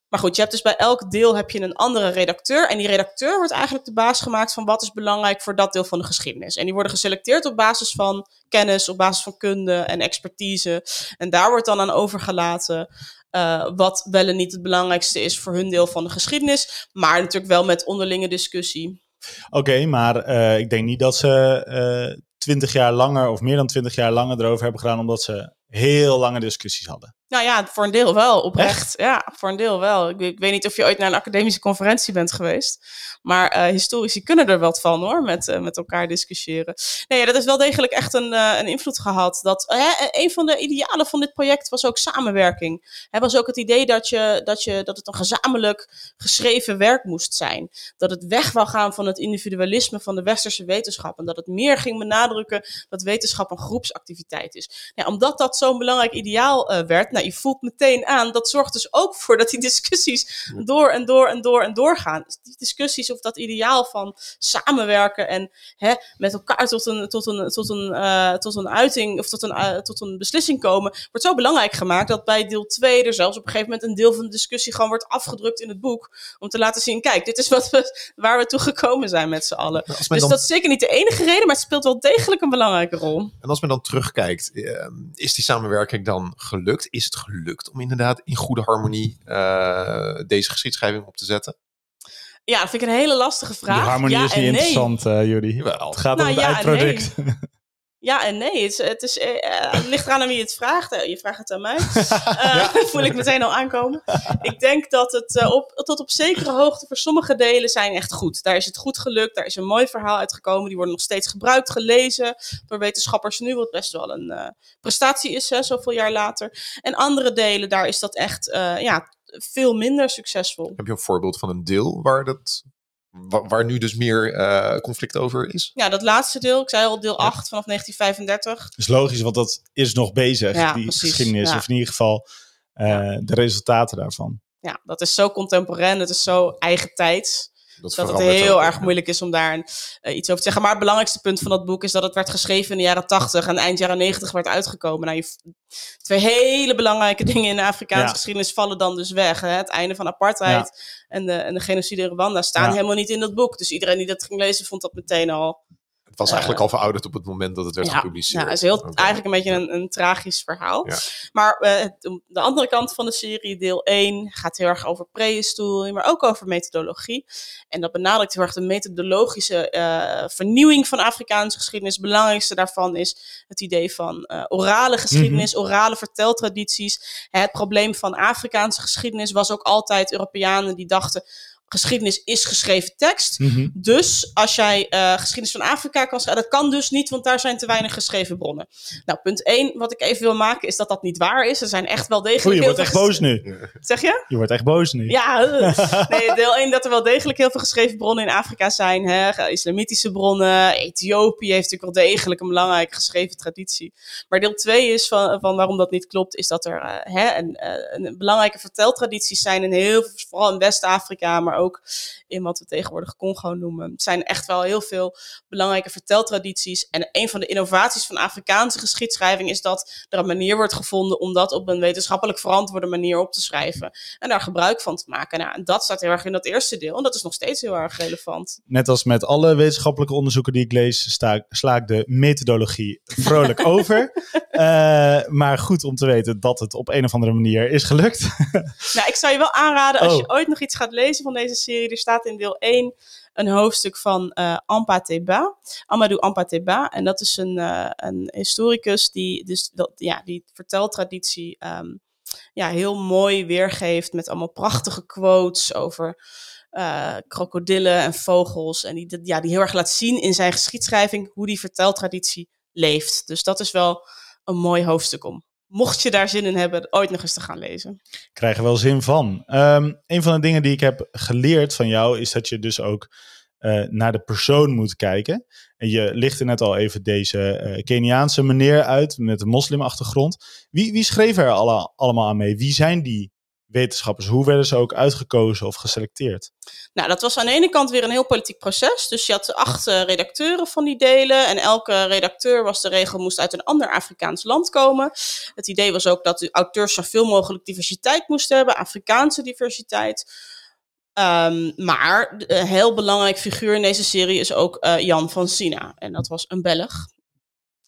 Maar goed, je hebt dus bij elk deel heb je een andere redacteur. En die redacteur wordt eigenlijk de baas gemaakt van wat is belangrijk voor dat deel van de geschiedenis. En die worden geselecteerd op basis van kennis, op basis van kunde en expertise. En daar wordt dan aan overgelaten uh, wat wel en niet het belangrijkste is voor hun deel van de geschiedenis. Maar natuurlijk wel met onderlinge discussie. Oké, maar uh, ik denk niet dat ze twintig uh, jaar langer of meer dan twintig jaar langer erover hebben gedaan, omdat ze heel lange discussies hadden. Nou ja, voor een deel wel, oprecht. Echt? Ja, voor een deel wel. Ik, ik, weet niet of je ooit naar een academische conferentie bent geweest. Maar uh, historici kunnen er wat van hoor, met, uh, met elkaar discussiëren. Nee, ja, dat heeft wel degelijk echt een, uh, een invloed gehad. Dat, een van de idealen van dit project was ook samenwerking. Het was ook het idee dat, je, dat, je, dat het een gezamenlijk geschreven werk moest zijn. Dat het weg wou gaan van het individualisme van de westerse wetenschap. En dat het meer ging benadrukken dat wetenschap een groepsactiviteit is. Ja, omdat dat zo'n belangrijk ideaal werd, nou, je voelt meteen aan, dat zorgt dus ook voor dat die discussies door en door en door en door gaan. Dus die discussies of dat ideaal van samenwerken en hè, met elkaar tot een, tot een, tot een, uh, tot een uiting of tot een, uh, tot een beslissing komen, wordt zo belangrijk gemaakt dat bij deel 2 er zelfs op een gegeven moment een deel van de discussie gewoon wordt afgedrukt in het boek. Om te laten zien, kijk, dit is wat we, waar we toe gekomen zijn met z'n allen. Dus dan... dat is zeker niet de enige reden, maar het speelt wel degelijk een belangrijke rol. En als men dan terugkijkt, is die samenwerking dan gelukt? Is het gelukt om inderdaad in goede harmonie uh, deze geschiedschrijving op te zetten? Ja, dat vind ik een hele lastige vraag. Harmonie ja is niet nee. interessant, uh, Judy. Het gaat nou, om het ja eindproduct. Nee. Ja en nee. Het, het, is, uh, het ligt eraan aan wie het vraagt. Je vraagt het aan mij. Uh, ja. voel ik meteen al aankomen. Ik denk dat het uh, op, tot op zekere hoogte voor sommige delen zijn echt goed. Daar is het goed gelukt. Daar is een mooi verhaal uitgekomen. Die worden nog steeds gebruikt, gelezen door wetenschappers nu. Wat best wel een uh, prestatie is, hè, zoveel jaar later. En andere delen, daar is dat echt ja, veel minder succesvol. Heb je een voorbeeld van een deel waar dat Waar, waar, nu dus meer uh, conflict over is? Ja, dat laatste deel. Ik zei al deel 8 ja. vanaf 1935. Dat is logisch, want dat is nog bezig, ja, die precies, geschiedenis. ja. Of in ieder geval uh, de resultaten daarvan. Ja, dat is zo contemporain, het is zo eigen tijds. Dat, dat het heel ook, erg moeilijk is om daar een, uh, iets over te zeggen. Maar het belangrijkste punt van dat boek is dat het werd geschreven in de jaren 80 en eind jaren 90 werd uitgekomen. Nou, je, twee hele belangrijke dingen in de Afrikaanse ja. geschiedenis vallen dan dus weg. Hè? Het einde van apartheid ja. en, de, en de genocide in Rwanda staan helemaal niet in dat boek. Dus iedereen die dat ging lezen vond dat meteen al. Het was eigenlijk uh, al verouderd op het moment dat het werd ja, gepubliceerd. Ja, het is heel, okay. eigenlijk een beetje een, een tragisch verhaal. Ja. Maar uh, de andere kant van de serie, deel 1, gaat heel erg over prehistorie, maar ook over methodologie. En dat benadrukt heel erg de methodologische uh, vernieuwing van Afrikaanse geschiedenis. Het belangrijkste daarvan is het idee van orale geschiedenis, mm -hmm. orale verteltradities. Het probleem van Afrikaanse geschiedenis was ook altijd Europeanen die dachten geschiedenis is geschreven tekst. Mhm. Dus als jij eh, geschiedenis van Afrika kan schrijven, dat kan dus niet, want daar zijn te weinig geschreven bronnen. Nou, punt 1, wat ik even wil maken, is dat dat niet waar is. Er zijn echt wel degelijk. Oei, je wordt echt boos nu. Zeg je? Je wordt echt boos nu. Ja, nee, deel 1 dat er wel degelijk heel veel geschreven bronnen in Afrika zijn. Hè? Islamitische bronnen. Ethiopië heeft natuurlijk wel degelijk een belangrijke geschreven traditie. Maar deel 2 is van, van waarom dat niet klopt, is dat er eh, hè, een, eh, een belangrijke verteltradities zijn in heel vooral in West-Afrika, maar ook in wat we tegenwoordig Congo noemen. Er zijn echt wel heel veel belangrijke verteltradities. En een van de innovaties van Afrikaanse geschiedschrijving is dat er een manier wordt gevonden om dat op een wetenschappelijk verantwoorde manier op te schrijven. En daar gebruik van te maken. Nou, en dat staat heel erg in dat eerste deel. En dat is nog steeds heel erg relevant. Net als met alle wetenschappelijke onderzoeken die ik lees, sta, sla ik de methodologie vrolijk over. Eh, maar goed om te weten dat het op een of andere manier is gelukt. Nou, ik zou je wel aanraden, als Oh. je ooit nog iets gaat lezen van deze serie, er staat in deel 1 een hoofdstuk van eh Ampa Teba, Amadou Ampa Teba. En dat is een, eh, een historicus die, dus, dat, ja, die verteltraditie ehm, ja, heel mooi weergeeft met allemaal prachtige quotes over eh, krokodillen en vogels. En die, ja, die heel erg laat zien in zijn geschiedschrijving hoe die verteltraditie leeft. Dus dat is wel een mooi hoofdstuk om. Mocht je daar zin in hebben, ooit nog eens te gaan lezen. krijg er wel zin van. Ehm, een van de dingen die ik heb geleerd van jou is dat je dus ook eh, naar de persoon moet kijken. En je lichtte net al even deze eh, Keniaanse meneer uit met een moslimachtergrond. Wie, wie schreef er alle, allemaal aan mee? Wie zijn die wetenschappers? Hoe werden ze ook uitgekozen of geselecteerd? Nou, dat was aan de ene kant weer een heel politiek proces. Dus je had acht eh, redacteuren van die delen. En elke redacteur was de regel, moest uit een ander Afrikaans land komen. Het idee was ook dat de auteurs zoveel mogelijk diversiteit moesten hebben, Afrikaanse diversiteit. Ehm, maar een heel belangrijk figuur in deze serie is ook eh, Jan van Sina. En dat was een Belg,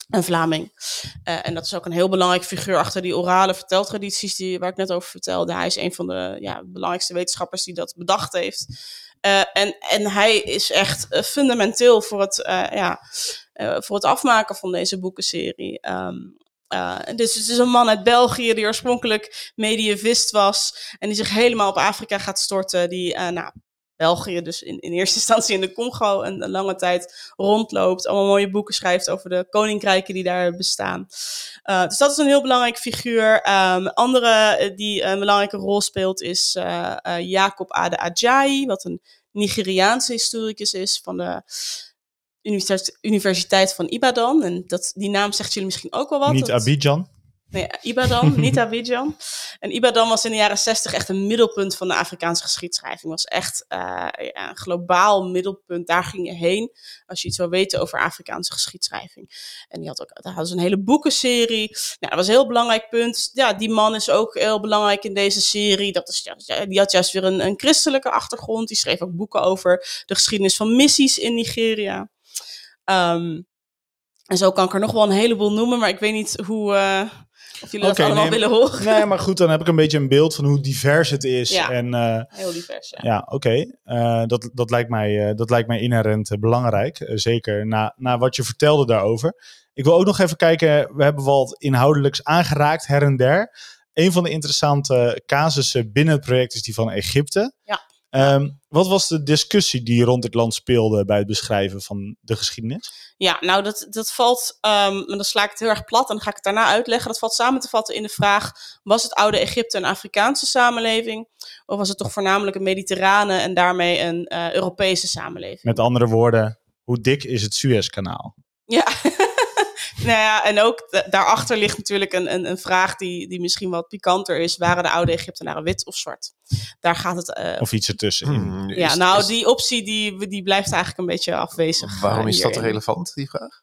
een Vlaming. Eh, en dat is ook een heel belangrijk figuur achter die orale verteltradities die, waar ik net over vertelde. Hij is een van de ja, belangrijkste wetenschappers die dat bedacht heeft. Eh, en, en hij is echt eh, fundamenteel voor het, ja, voor het afmaken van deze boekenserie. Ehm, eh, dus het is een man uit België die oorspronkelijk medievist was en die zich helemaal op Afrika gaat storten. Die, eh, nou, België dus in, in eerste instantie in de Congo een, een lange tijd rondloopt. Allemaal mooie boeken schrijft over de koninkrijken die daar bestaan. Uh, dus dat is een heel belangrijk figuur. Um, andere uh, die een belangrijke rol speelt is uh, Jacob Ade Ajayi, wat een Nigeriaanse historicus is van de Universiteit van Ibadan. En dat, die naam zegt jullie misschien ook wel wat. Niet Abidjan? Nee, Ibadan, niet Abidjan. En Ibadan was in de jaren zestig echt een middelpunt van de Afrikaanse geschiedschrijving. Was echt uh, ja, een globaal middelpunt. Daar ging je heen als je iets wil weten over Afrikaanse geschiedschrijving. En die had ook, daar hadden ze een hele boekenserie. Nou, dat was een heel belangrijk punt. Ja, die man is ook heel belangrijk in deze serie. Dat is, ja, die had juist weer een, een christelijke achtergrond. Die schreef ook boeken over de geschiedenis van missies in Nigeria. Um, en zo kan ik er nog wel een heleboel noemen, maar ik weet niet hoe, uh, of jullie okay, dat allemaal nee, willen horen. Nee, maar goed, dan heb ik een beetje een beeld van hoe divers het is. Ja, en, uh, heel divers, ja. Ja, oké. Okay. Uh, dat, dat, lijkt mij, dat lijkt mij inherent belangrijk. zeker na, na wat je vertelde daarover. Ik wil ook nog even kijken, we hebben wat inhoudelijks aangeraakt her en der. Een van de interessante casussen binnen het project is die van Egypte. Ja. Um, wat was de discussie die rond het land speelde bij het beschrijven van de geschiedenis? Ja, nou, dat, dat valt, um, dan sla ik het heel erg plat en dan ga ik het daarna uitleggen. Dat valt samen te vatten in de vraag: was het oude Egypte een Afrikaanse samenleving? Of was het toch voornamelijk een mediterrane en daarmee een uh, Europese samenleving? Met andere woorden, hoe dik is het Suezkanaal? Ja. nou ja, en ook daarachter ligt natuurlijk een, een, een, vraag die, die misschien wat pikanter is. Waren de oude Egyptenaren wit of zwart? Daar gaat het... Uh, of iets ertussenin. Hmm, ja, is, nou, is... die optie die, die blijft eigenlijk een beetje afwezig. Waarom uh, is dat relevant, die vraag?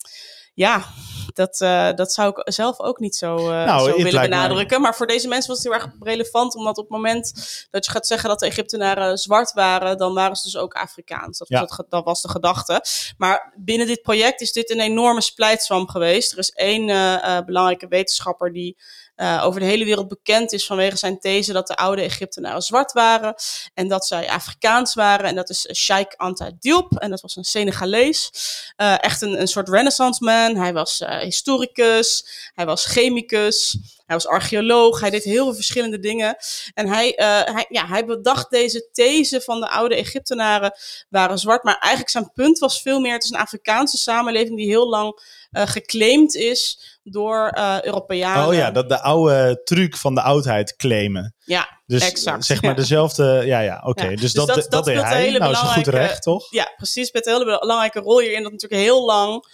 Ja, dat, uh, dat zou ik zelf ook niet zo, uh, nou, zo willen benadrukken. Maar voor deze mensen was het heel erg relevant, omdat op het moment dat je gaat zeggen dat de Egyptenaren zwart waren, dan waren ze dus ook Afrikaans. Dat, ja. was, het, dat was de gedachte. Maar binnen dit project is dit een enorme splijtswam geweest. Er is één uh, belangrijke wetenschapper die uh, over de hele wereld bekend is vanwege zijn these dat de oude Egyptenaren zwart waren en dat zij Afrikaans waren. En dat is Sheikh Anta Diop en dat was een Senegalees. Uh, echt een, een soort renaissance man. Hij was historicus, hij was chemicus. Hij was archeoloog, hij deed heel veel verschillende dingen. En hij, eh, hij, ja, hij bedacht deze these van de oude Egyptenaren waren zwart. Maar eigenlijk zijn punt was veel meer, het is een Afrikaanse samenleving die heel lang eh, geclaimd is door eh Europeanen. Oh ja, dat de oude truc van de oudheid claimen. Ja, Dus exact. zeg maar Ja. dezelfde, ja ja, oké. Ja, Dus, dus dat, dat- dat, dat deed hij. nou is goed recht, toch? Ja, precies. Met een hele belangrijke rol hierin. Dat natuurlijk heel lang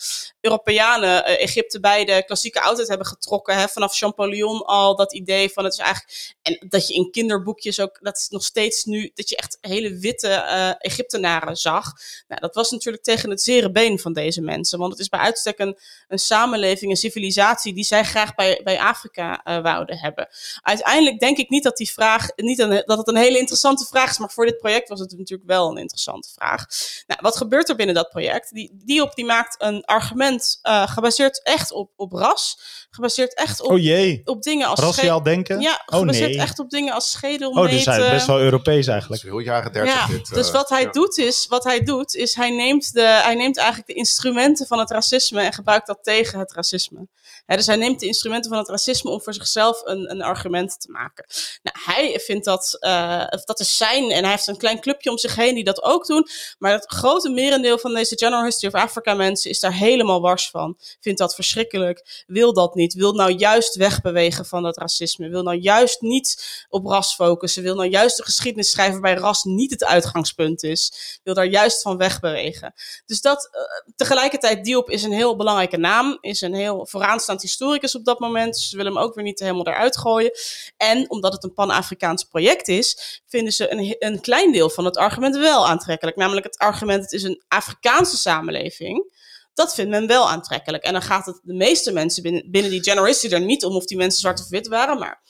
Europeanen eh, Egypte bij de klassieke oudheid hebben getrokken. Hè, vanaf Champollion al dat idee van het is eigenlijk. En dat je in kinderboekjes ook. Dat is nog steeds nu. Dat je echt hele witte eh, Egyptenaren zag. Nou, dat was natuurlijk tegen het zere been van deze mensen. Want het is bij uitstek een, een samenleving, een civilisatie. die zij graag bij, bij Afrika eh, wouden hebben. Uiteindelijk denk ik niet dat die vraag. Niet een, dat het een hele interessante vraag is. Maar voor dit project was het natuurlijk wel een interessante vraag. Nou, wat gebeurt er binnen dat project? Die, Diop die maakt een argument eh, gebaseerd echt op, op ras. Gebaseerd echt op, Oh jee, op dingen als raciaal denken? Ja, oh gebaseerd nee. echt op dingen als schedelmeten. Oh, dus hij is best wel Europees eigenlijk. heel jaren 30 Ja, dit. dus eh, wat hij, ja. doet is, wat hij doet, is hij neemt, de, hij neemt eigenlijk de instrumenten van het racisme en gebruikt dat tegen het racisme. Hè, dus hij neemt de instrumenten van het racisme om voor zichzelf een, een argument te maken. Nou, hij vindt dat, eh, dat is zijn, en hij heeft een klein clubje om zich heen die dat ook doen. Maar het grote merendeel van deze General History of Africa mensen is daar helemaal wars van. Vindt dat verschrikkelijk, wil dat niet, wil nou juist wegbewegen van dat racisme. Wil nou juist niet op ras focussen, wil nou juist de geschiedenis schrijven waarbij ras niet het uitgangspunt is. Wil daar juist van wegbewegen. Dus dat, eh, tegelijkertijd, Diop is een heel belangrijke naam, is een heel vooraanstaand historicus op dat moment. Dus ze willen hem ook weer niet helemaal eruit gooien. En omdat het een Pan-Afrikaans project is, vinden ze een, een klein deel van het argument wel aantrekkelijk. Namelijk het argument, het is een Afrikaanse samenleving. Dat vindt men wel aantrekkelijk. En dan gaat het de meeste mensen binnen, binnen die generation er niet om of die mensen zwart of wit waren, maar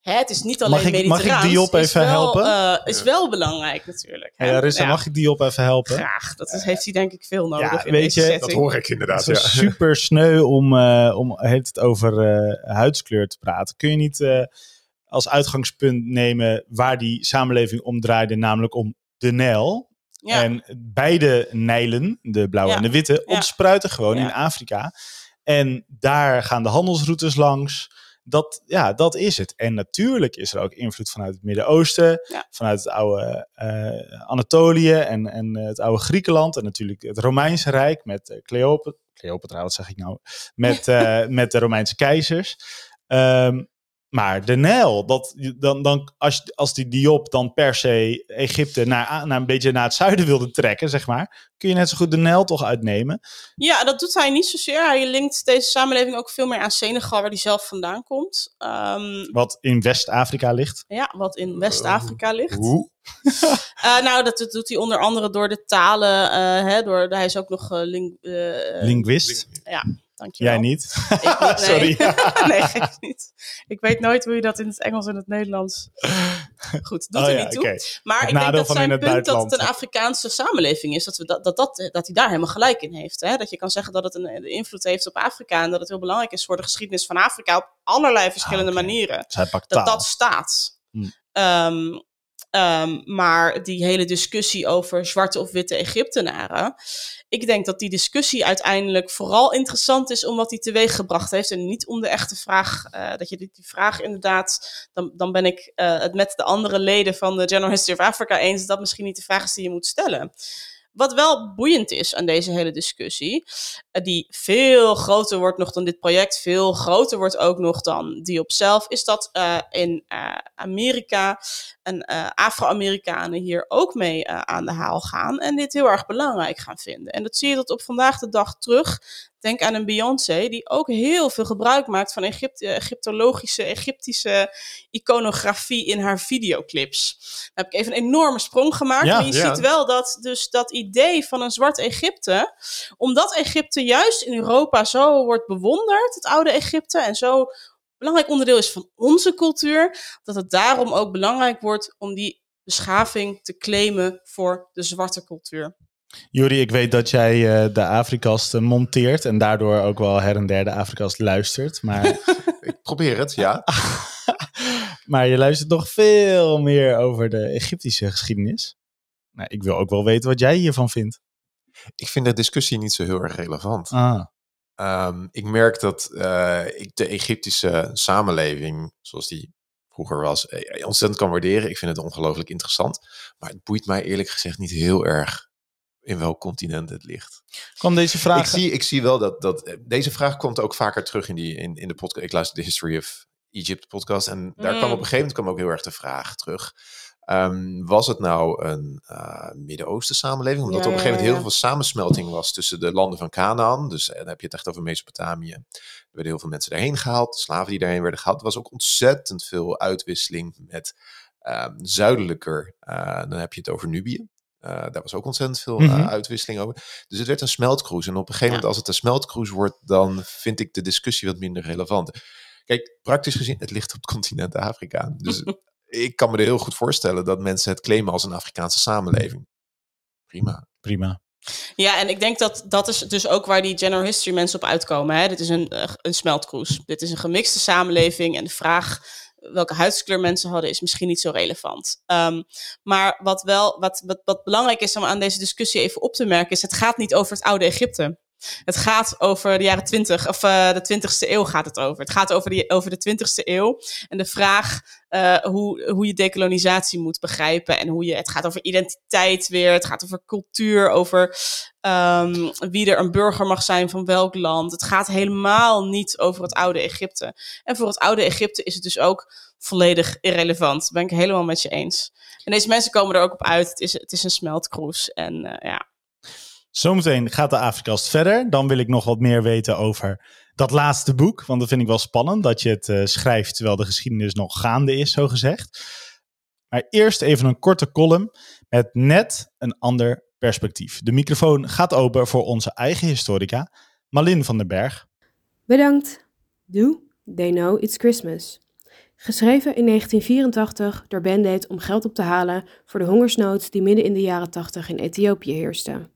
hè, het is niet alleen Mag ik- mag ik mediterraans. Diop is even wel, helpen? eh, is wel belangrijk natuurlijk. hè. Hey, Arissa, Ja, mag ik die op even helpen? Graag. Dat is, heeft hij denk ik veel nodig Ja, in weet deze je, setting. Dat hoor ik inderdaad, Het ja. is super sneu om, eh, om heeft het over eh, huidskleur te praten. Kun je niet eh, als uitgangspunt nemen waar die samenleving om draaide, namelijk om de Nijl? ja. En beide Nijlen, de blauwe Ja. en de witte, ontspruiten gewoon in Afrika. En daar gaan de handelsroutes langs. Dat, ja, dat is het. En natuurlijk is er ook invloed vanuit het Midden-Oosten, Ja. vanuit het oude eh, Anatolië en, en eh, het oude Griekenland. En natuurlijk het Romeinse Rijk met uh, Cleopatra. Cleopatra, wat zeg ik nou? Met, eh, met de Romeinse keizers. Ehm, maar de Nijl, dat, dan, dan, als, als die Diop dan per se Egypte naar, naar een beetje naar het zuiden wilde trekken, zeg maar, kun je net zo goed de Nijl toch uitnemen. Ja, dat doet hij niet zozeer. Hij linkt deze samenleving ook veel meer aan Senegal, waar hij zelf vandaan komt. Ehm, Wat in West-Afrika ligt. ja, wat in West-Afrika ligt. Hoe? Eh, nou, dat, dat doet hij onder andere door de talen. eh, hè, door, hij is ook nog eh, ling, eh, Linguist. Dankjewel. Jij niet? Ik nee. Sorry. nee, ik niet. Ik weet nooit hoe je dat in het Engels en het Nederlands... Goed, doet Oh er ja, niet toe. Maar Het ik denk dat zijn punt dat het een Afrikaanse samenleving is, dat, we dat, dat, dat, dat hij daar helemaal gelijk in heeft. Hè? Dat je kan zeggen dat het een, een invloed heeft op Afrika en dat het heel belangrijk is voor de geschiedenis van Afrika op allerlei verschillende Ah, manieren. Dus Dat dat staat. Hm. Ehm, ehm, maar die hele discussie over zwarte of witte Egyptenaren. Ik denk dat die discussie uiteindelijk vooral interessant is om wat die teweeg gebracht heeft. En niet om de echte vraag. eh, dat je die, die vraag inderdaad. Dan, dan ben ik eh, het met de andere leden van de General History of Africa eens. Dat dat misschien niet de vraag is die je moet stellen. Wat wel boeiend is aan deze hele discussie, eh, die veel groter wordt nog dan dit project, veel groter wordt ook nog dan die op zelf, is dat in Amerika en eh, Afro-Amerikanen hier ook mee eh, aan de haal gaan en dit heel erg belangrijk gaan vinden. En dat zie je tot op vandaag de dag terug. Denk aan een Beyoncé, die ook heel veel gebruik maakt van Egypte, Egyptologische, Egyptische iconografie in haar videoclips. Dan heb ik even een enorme sprong gemaakt, Ja, maar je ja. ziet wel dat dus dat idee van een zwart Egypte, omdat Egypte juist in Europa zo wordt bewonderd, het oude Egypte, en zo belangrijk onderdeel is van onze cultuur, dat het daarom ook belangrijk wordt om die beschaving te claimen voor de zwarte cultuur. Juri, ik weet dat jij eh, de Afrikast eh, monteert en daardoor ook wel her en der de Afrikast luistert. Maar, Ik probeer het, ja. maar je luistert nog veel meer over de Egyptische geschiedenis. Nou, ik wil ook wel weten wat jij hiervan vindt. Ik vind de discussie niet zo heel erg relevant. Ah. Ehm, ik merk dat eh, ik de Egyptische samenleving, zoals die vroeger was, eh, ontzettend kan waarderen. Ik vind het ongelooflijk interessant. Maar het boeit mij eerlijk gezegd niet heel erg in welk continent het ligt. Kwam deze vraag... Ik zie, ik zie wel dat, dat eh, deze vraag komt ook vaker terug in, die, in, in de podcast. Ik luister de History of Egypt podcast en daar kwam op een gegeven moment kwam ook heel erg de vraag terug. Ehm, was het nou een eh, Midden-Oosten samenleving? Omdat Ja, er op een gegeven moment heel veel samensmelting was tussen de landen van Canaan. Dus eh, dan heb je het echt over Mesopotamië. Er werden heel veel mensen daarheen gehaald. Slaven die daarheen werden gehaald. Er was ook ontzettend veel uitwisseling met ehm, zuidelijker. eh, dan heb je het over Nubië. Daar was ook ontzettend veel Mhm. uitwisseling over. Dus het werd een smeltkroes. En op een gegeven moment, als het een smeltkroes wordt, dan vind ik de discussie wat minder relevant. Kijk, praktisch gezien, het ligt op het continent Afrika. Dus ik kan me er heel goed voorstellen dat mensen het claimen als een Afrikaanse samenleving. Prima. Prima. Ja, en ik denk dat dat is dus ook waar die general history mensen op uitkomen. Hè? Dit is een, eh, een smeltkroes. Dit is een gemixte samenleving. En de vraag welke huidskleur mensen hadden is misschien niet zo relevant. Ehm, maar wat wel wat, wat, wat belangrijk is om aan deze discussie even op te merken, is het gaat niet over het oude Egypte. Het gaat over de jaren 20, of eh, de 20ste eeuw gaat het over. Het gaat over, over de 20ste eeuw. En de vraag eh, hoe, hoe je dekolonisatie moet begrijpen. En hoe je, het gaat over identiteit weer. Het gaat over cultuur, over ehm, wie er een burger mag zijn van welk land. Het gaat helemaal niet over het oude Egypte. En voor het oude Egypte is het dus ook volledig irrelevant. Ben ik helemaal met je eens. En deze mensen komen er ook op uit. Het is, het is een smeltkroes. En eh, ja, Zometeen gaat de Afrikast verder. Dan wil ik nog wat meer weten over dat laatste boek. Want dat vind ik wel spannend dat je het eh, schrijft terwijl de geschiedenis nog gaande is, zo gezegd. Maar eerst even een korte column met net een ander perspectief. De microfoon gaat open voor onze eigen historica, Malin van den Berg. Bedankt. Do They Know It's Christmas. Geschreven in 1984 door Band Aid om geld op te halen voor de hongersnood die midden in de jaren 80 in Ethiopië heerste.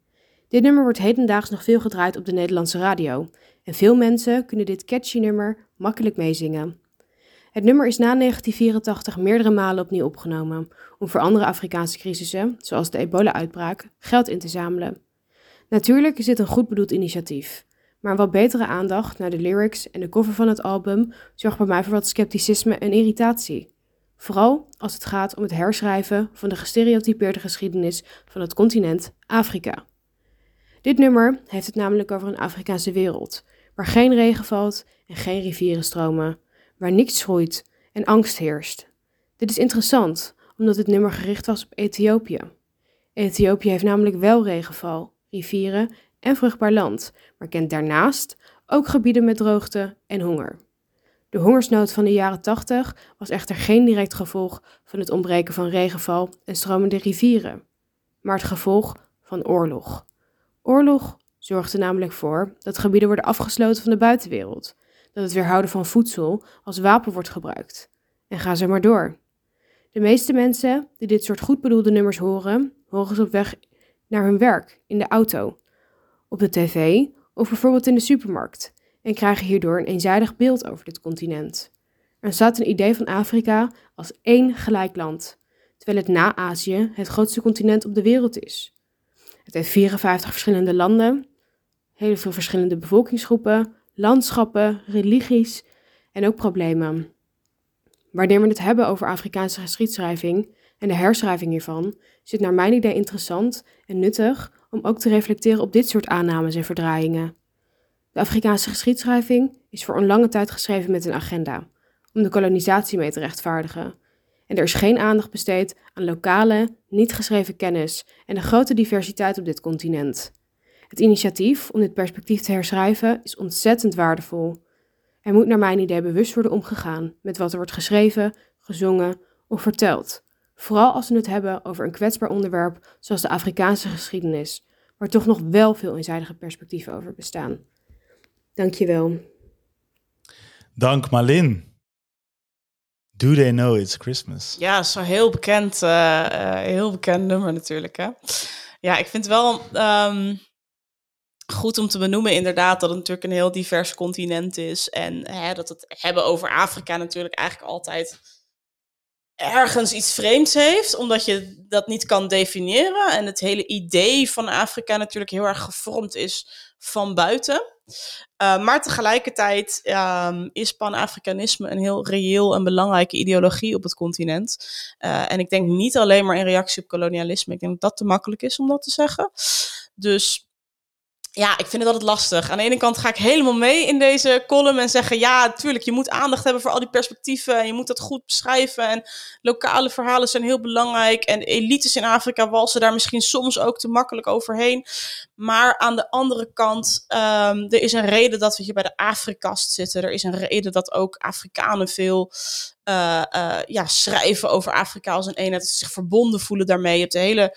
Dit nummer wordt hedendaags nog veel gedraaid op de Nederlandse radio en veel mensen kunnen dit catchy nummer makkelijk meezingen. Het nummer is na 1984 meerdere malen opnieuw opgenomen om voor andere Afrikaanse crisissen, zoals de ebola-uitbraak, geld in te zamelen. Natuurlijk is dit een goed bedoeld initiatief, maar wat betere aandacht naar de lyrics en de cover van het album zorgt bij mij voor wat scepticisme en irritatie. Vooral als het gaat om het herschrijven van de gestereotypeerde geschiedenis van het continent Afrika. Dit nummer heeft het namelijk over een Afrikaanse wereld, waar geen regen valt en geen rivieren stromen, waar niks groeit en angst heerst. Dit is interessant, omdat het nummer gericht was op Ethiopië. Ethiopië heeft namelijk wel regenval, rivieren en vruchtbaar land, maar kent daarnaast ook gebieden met droogte en honger. De hongersnood van de jaren 80 was echter geen direct gevolg van het ontbreken van regenval en stromende rivieren, maar het gevolg van oorlog. Oorlog zorgt er namelijk voor dat gebieden worden afgesloten van de buitenwereld, dat het weerhouden van voedsel als wapen wordt gebruikt. En ga zo maar door. De meeste mensen die dit soort goed bedoelde nummers horen, horen ze op weg naar hun werk, in de auto, op de tv of bijvoorbeeld in de supermarkt en krijgen hierdoor een eenzijdig beeld over dit continent. Er staat een idee van Afrika als één gelijk land, terwijl het na Azië het grootste continent op de wereld is. Het heeft 54 verschillende landen, heel veel verschillende bevolkingsgroepen, landschappen, religies en ook problemen. Wanneer we het hebben over Afrikaanse geschiedschrijving en de herschrijving hiervan, is het naar mijn idee interessant en nuttig om ook te reflecteren op dit soort aannames en verdraaiingen. De Afrikaanse geschiedschrijving is voor een lange tijd geschreven met een agenda, om de kolonisatie mee te rechtvaardigen. En er is geen aandacht besteed aan lokale, niet geschreven kennis en de grote diversiteit op dit continent. Het initiatief om dit perspectief te herschrijven is ontzettend waardevol. Er moet naar mijn idee bewust worden omgegaan met wat er wordt geschreven, gezongen of verteld. Vooral als we het hebben over een kwetsbaar onderwerp zoals de Afrikaanse geschiedenis, waar toch nog wel veel eenzijdige perspectieven over bestaan. Dankjewel. Dank Malin. Do they know it's Christmas? Ja, zo'n heel bekend, eh, eh, heel bekend nummer natuurlijk. Hè? Ja, ik vind het wel ehm, goed om te benoemen inderdaad dat het natuurlijk een heel divers continent is. En hè, dat het hebben over Afrika natuurlijk eigenlijk altijd ergens iets vreemds heeft, omdat je dat niet kan definiëren. En het hele idee van Afrika natuurlijk heel erg gevormd is van buiten. Uh, maar tegelijkertijd um, is Pan-Afrikanisme een heel reëel en belangrijke ideologie op het continent. Uh, en ik denk niet alleen maar in reactie op kolonialisme. Ik denk dat dat te makkelijk is om dat te zeggen. Dus ja, ik vind het altijd lastig. Aan de ene kant ga ik helemaal mee in deze column en zeggen: ja, natuurlijk, je moet aandacht hebben voor al die perspectieven en je moet dat goed beschrijven. En lokale verhalen zijn heel belangrijk. En elites in Afrika walsen daar misschien soms ook te makkelijk overheen. Maar aan de andere kant, um, er is een reden dat we hier bij de Afrikast zitten. Er is een reden dat ook Afrikanen veel uh, uh, ja, schrijven over Afrika als een eenheid, dat zich verbonden voelen daarmee. Je hebt de hele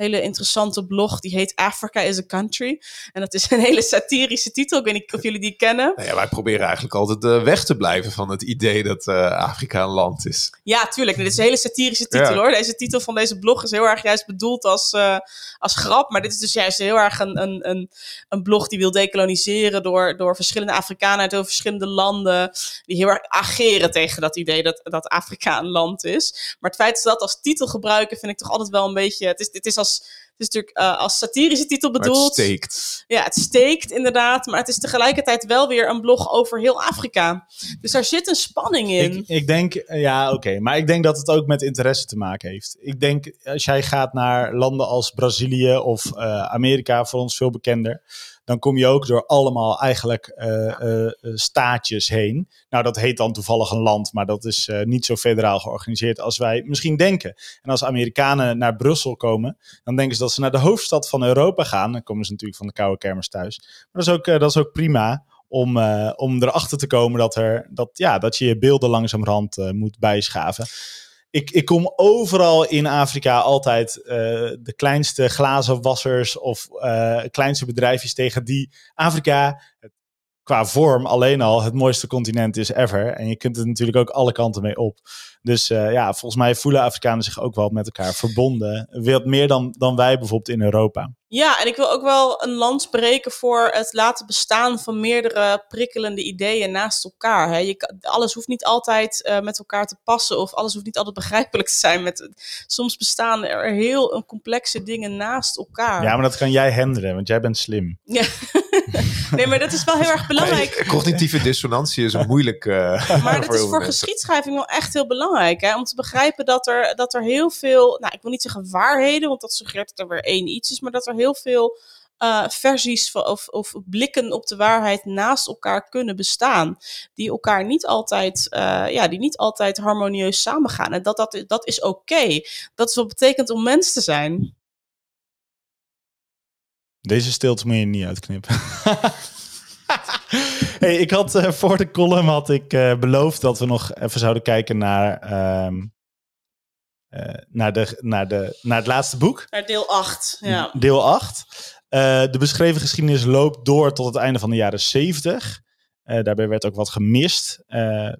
hele interessante blog. Die heet Africa is a Country. En dat is een hele satirische titel. Ik weet niet of jullie die kennen. Nou ja, wij proberen eigenlijk altijd uh, weg te blijven van het idee dat uh, Afrika een land is. Ja, tuurlijk. Dit is een hele satirische titel ja. hoor. Deze titel van deze blog is heel erg juist bedoeld als, uh, als grap. Maar dit is dus juist heel erg een, een, een, een blog die wil decoloniseren door, door verschillende Afrikanen uit verschillende landen. Die heel erg ageren tegen dat idee dat, dat Afrika een land is. Maar het feit dat ze dat als titel gebruiken vind ik toch altijd wel een beetje... Het is, het is als het is natuurlijk uh, als satirische titel bedoeld. Maar het steekt. Ja, het steekt inderdaad. Maar het is tegelijkertijd wel weer een blog over heel Afrika. Dus daar zit een spanning in. Ik, ik denk, ja, oké. Okay. Maar ik denk dat het ook met interesse te maken heeft. Ik denk, als jij gaat naar landen als Brazilië of uh, Amerika, voor ons veel bekender dan kom je ook door allemaal eigenlijk uh, uh, staatjes heen. Nou, dat heet dan toevallig een land, maar dat is niet zo federaal georganiseerd als wij misschien denken. En als Amerikanen naar Brussel komen, dan denken ze dat ze naar de hoofdstad van Europa gaan. Dan komen ze natuurlijk van de koude kermis thuis. Maar dat is ook, dat is ook prima om, uh, om erachter te komen dat, er, dat, ja, dat je je beelden langzamerhand uh, moet bijschaven. Ik, ik kom overal in Afrika altijd uh, de kleinste glazenwassers of kleinste bedrijfjes tegen die Afrika qua vorm alleen al het mooiste continent is ever. En je kunt het natuurlijk ook alle kanten mee op. Dus uh, ja, volgens mij voelen Afrikanen zich ook wel met elkaar verbonden. Wat meer dan, dan wij bijvoorbeeld in Europa. Ja, en ik wil ook wel een land spreken voor het laten bestaan van meerdere prikkelende ideeën naast elkaar. Hè. Je, alles hoeft niet altijd uh, met elkaar te passen of alles hoeft niet altijd begrijpelijk te zijn. Met, soms bestaan er heel een complexe dingen naast elkaar. Ja, maar dat kan jij handelen, want jij bent slim. Ja. nee, maar dat is wel heel erg belangrijk. Nee, cognitieve dissonantie is moeilijk. Uh, maar dat is voor geschiedschrijving wel echt heel belangrijk. Hè? Om te begrijpen dat er, dat er heel veel, nou ik wil niet zeggen waarheden, want dat suggereert dat er weer één iets is, maar dat er heel veel uh, versies van, of, of blikken op de waarheid naast elkaar kunnen bestaan. Die elkaar niet altijd, uh, ja, die niet altijd harmonieus samengaan. En dat, dat, dat is oké. Dat is wat betekent om mens te zijn. Deze stilte moet je niet uitknippen. hey, ik had uh, voor de column had ik beloofd dat we nog even zouden kijken naar, uh, naar, de, naar, de, naar het laatste boek. Naar deel 8. Ja. Deel 8. de beschreven geschiedenis loopt door tot het einde van de jaren 70. daarbij werd ook wat gemist.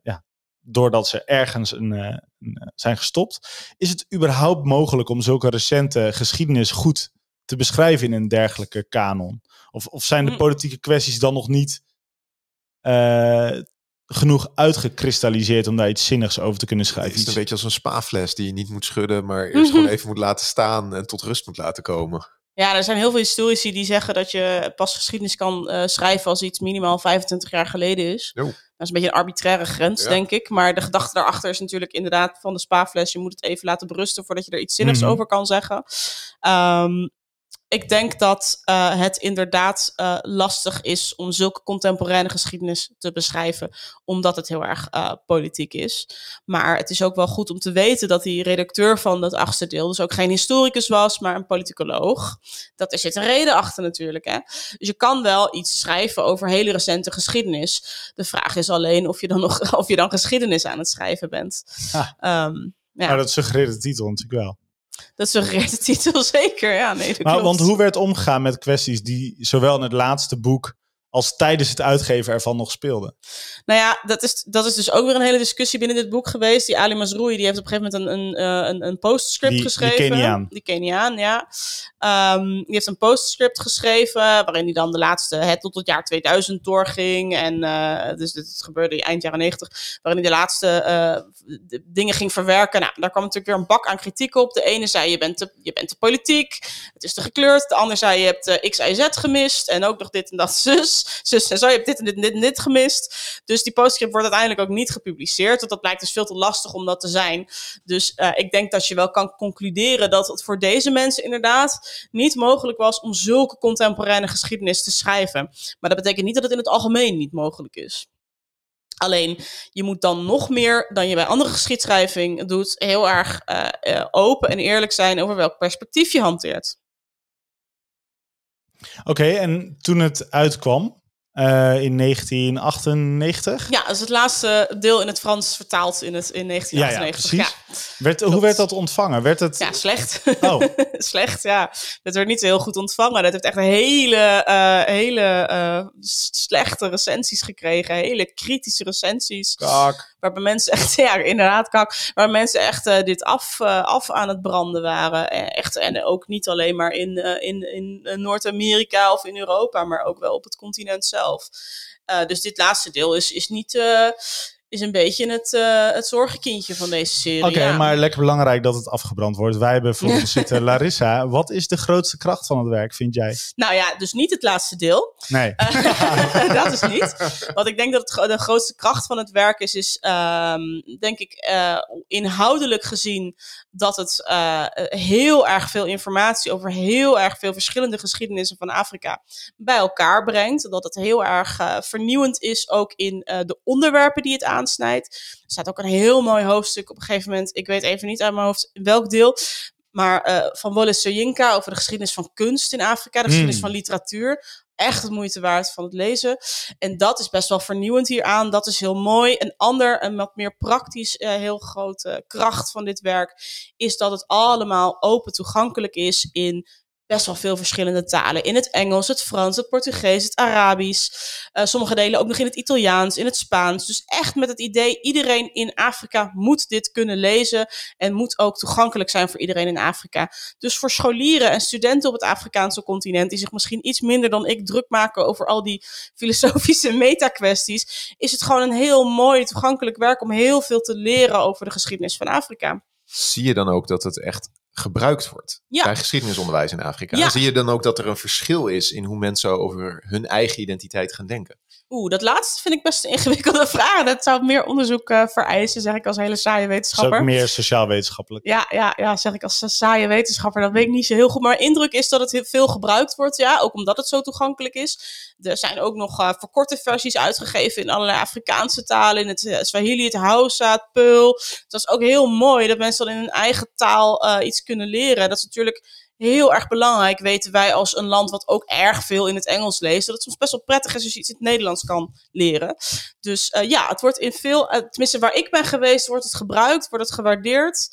ja, doordat ze ergens een, een, zijn gestopt. Is het überhaupt mogelijk om zulke recente geschiedenis goed te beschrijven in een dergelijke kanon? Of, of zijn de politieke kwesties dan nog niet uh, genoeg uitgekristalliseerd om daar iets zinnigs over te kunnen schrijven? Het is een beetje als een spaafles die je niet moet schudden, maar eerst mm -hmm. gewoon even moet laten staan en tot rust moet laten komen. Ja, er zijn heel veel historici die zeggen dat je pas geschiedenis kan uh, schrijven als iets minimaal 25 jaar geleden is. Jo. Dat is een beetje een arbitraire grens, Ja. denk ik. Maar de gedachte daarachter is natuurlijk inderdaad van de spaafles. Je moet het even laten berusten voordat je er iets zinnigs Mhm. over kan zeggen. Ehm, ik denk dat eh, het inderdaad eh, lastig is om zulke contemporaine geschiedenis te beschrijven, omdat het heel erg eh, politiek is. Maar het is ook wel goed om te weten dat die redacteur van dat achtste deel dus ook geen historicus was, maar een politicoloog. Dat er zit een reden achter natuurlijk. Hè? Dus je kan wel iets schrijven over hele recente geschiedenis. De vraag is alleen of je dan nog of je dan geschiedenis aan het schrijven bent. Ah. Ehm, ja, Nou, dat suggereert de titel natuurlijk wel. Dat suggereert de titel zeker. Ja, nee, dat Maar, klopt. want hoe werd omgegaan met kwesties die zowel in het laatste boek als tijdens het uitgeven ervan nog speelde. Nou ja, dat is, dat is dus ook weer een hele discussie binnen dit boek geweest. Die Ali Mazroui, die heeft op een gegeven moment een, een, eh, een, een postscript Die- die geschreven. Keniaan. Die Keniaan, ja. Ehm, die heeft een postscript geschreven, waarin hij dan de laatste, het tot het jaar 2000 doorging. En eh, dus dit gebeurde eind jaren 90, waarin hij de laatste eh, de dingen ging verwerken. Nou, daar kwam natuurlijk weer een bak aan kritiek op. De ene zei, je bent te, je bent te politiek, het is te gekleurd. De ander zei, je hebt eh, X, Y, Z gemist. En ook nog dit en dat, zus. Zus zo, je hebt dit en dit en dit en dit gemist. Dus die postscript wordt uiteindelijk ook niet gepubliceerd. Want dat blijkt dus veel te lastig om dat te zijn. Dus eh, ik denk dat je wel kan concluderen dat het voor deze mensen inderdaad niet mogelijk was om zulke contemporaine geschiedenis te schrijven. Maar dat betekent niet dat het in het algemeen niet mogelijk is. Alleen, je moet dan nog meer dan je bij andere geschiedschrijving doet, heel erg eh, eh, open en eerlijk zijn over welk perspectief je hanteert. Oké, en toen het uitkwam eh, in 1998. Ja, dat is het laatste deel in het Frans vertaald in, het, in 1998. Ja, ja, precies. Werd, hoe werd dat ontvangen? Werd het... Ja, slecht. Oh. slecht, ja. Dat werd niet heel goed ontvangen. Dat heeft echt hele, eh, hele eh, slechte recensies gekregen. Hele kritische recensies. Kak. Waarbij mensen echt, ja, inderdaad, kak. Waar mensen echt eh, dit af, eh, af aan het branden waren. Eh, echt, en ook niet alleen maar in, in, in Noord-Amerika of in Europa, maar ook wel op het continent zelf. Dus dit laatste deel is, is niet. Eh, is een beetje het, eh, het zorgenkindje van deze serie. Oké, ja. maar lekker belangrijk dat het afgebrand wordt. Wij hebben voor ons zitten Larissa. Wat is de grootste kracht van het werk, vind jij? Nou ja, dus niet het laatste deel. Nee. dat is niet. Wat ik denk dat het, de grootste kracht van het werk is, is ehm, denk ik eh, inhoudelijk gezien dat het eh, heel erg veel informatie over heel erg veel verschillende geschiedenissen van Afrika bij elkaar brengt. Dat het heel erg eh, vernieuwend is ook in eh, de onderwerpen die het aansnijdt. Er staat ook een heel mooi hoofdstuk op een gegeven moment. Ik weet even niet uit mijn hoofd welk deel. Maar eh, van Wole Soyinka over de geschiedenis van kunst in Afrika, de geschiedenis Hmm. van literatuur. Echt het moeite waard van het lezen. En dat is best wel vernieuwend hieraan. Dat is heel mooi. Een ander, een wat meer praktisch, eh, heel grote kracht van dit werk, is dat het allemaal open toegankelijk is in best wel veel verschillende talen. In het Engels, het Frans, het Portugees, het Arabisch. Eh, sommige delen ook nog in het Italiaans, in het Spaans. Dus echt met het idee, iedereen in Afrika moet dit kunnen lezen. En moet ook toegankelijk zijn voor iedereen in Afrika. Dus voor scholieren en studenten op het Afrikaanse continent, die zich misschien iets minder dan ik druk maken over al die filosofische metakwesties, is het gewoon een heel mooi toegankelijk werk om heel veel te leren over de geschiedenis van Afrika. Zie je dan ook dat het echt gebruikt wordt Ja. bij geschiedenisonderwijs in Afrika? Ja. Zie je dan ook dat er een verschil is in hoe mensen over hun eigen identiteit gaan denken? Oeh, dat laatste vind ik best een ingewikkelde vraag. Dat zou meer onderzoek eh, vereisen, zeg ik als hele saaie is ook wetenschapper. meer sociaal-wetenschappelijk. Ja, ja, ja, zeg ik als saaie wetenschapper, dat weet ik niet zo heel goed. Maar indruk is dat het heel veel gebruikt wordt, ja. Ook omdat het zo toegankelijk is. Er zijn ook nog eh, verkorte versies uitgegeven in allerlei Afrikaanse talen. In het eh, Swahili, het Hausa, het Peul. Dat is ook heel mooi dat mensen dan in hun eigen taal iets kunnen leren. Dat is natuurlijk heel erg belangrijk, weten wij als een land wat ook erg veel in het Engels leest. Dat het soms best wel prettig is als je iets in het Nederlands kan leren. Dus eh, ja, het wordt in veel, eh, tenminste waar ik ben geweest, wordt het gebruikt, wordt het gewaardeerd.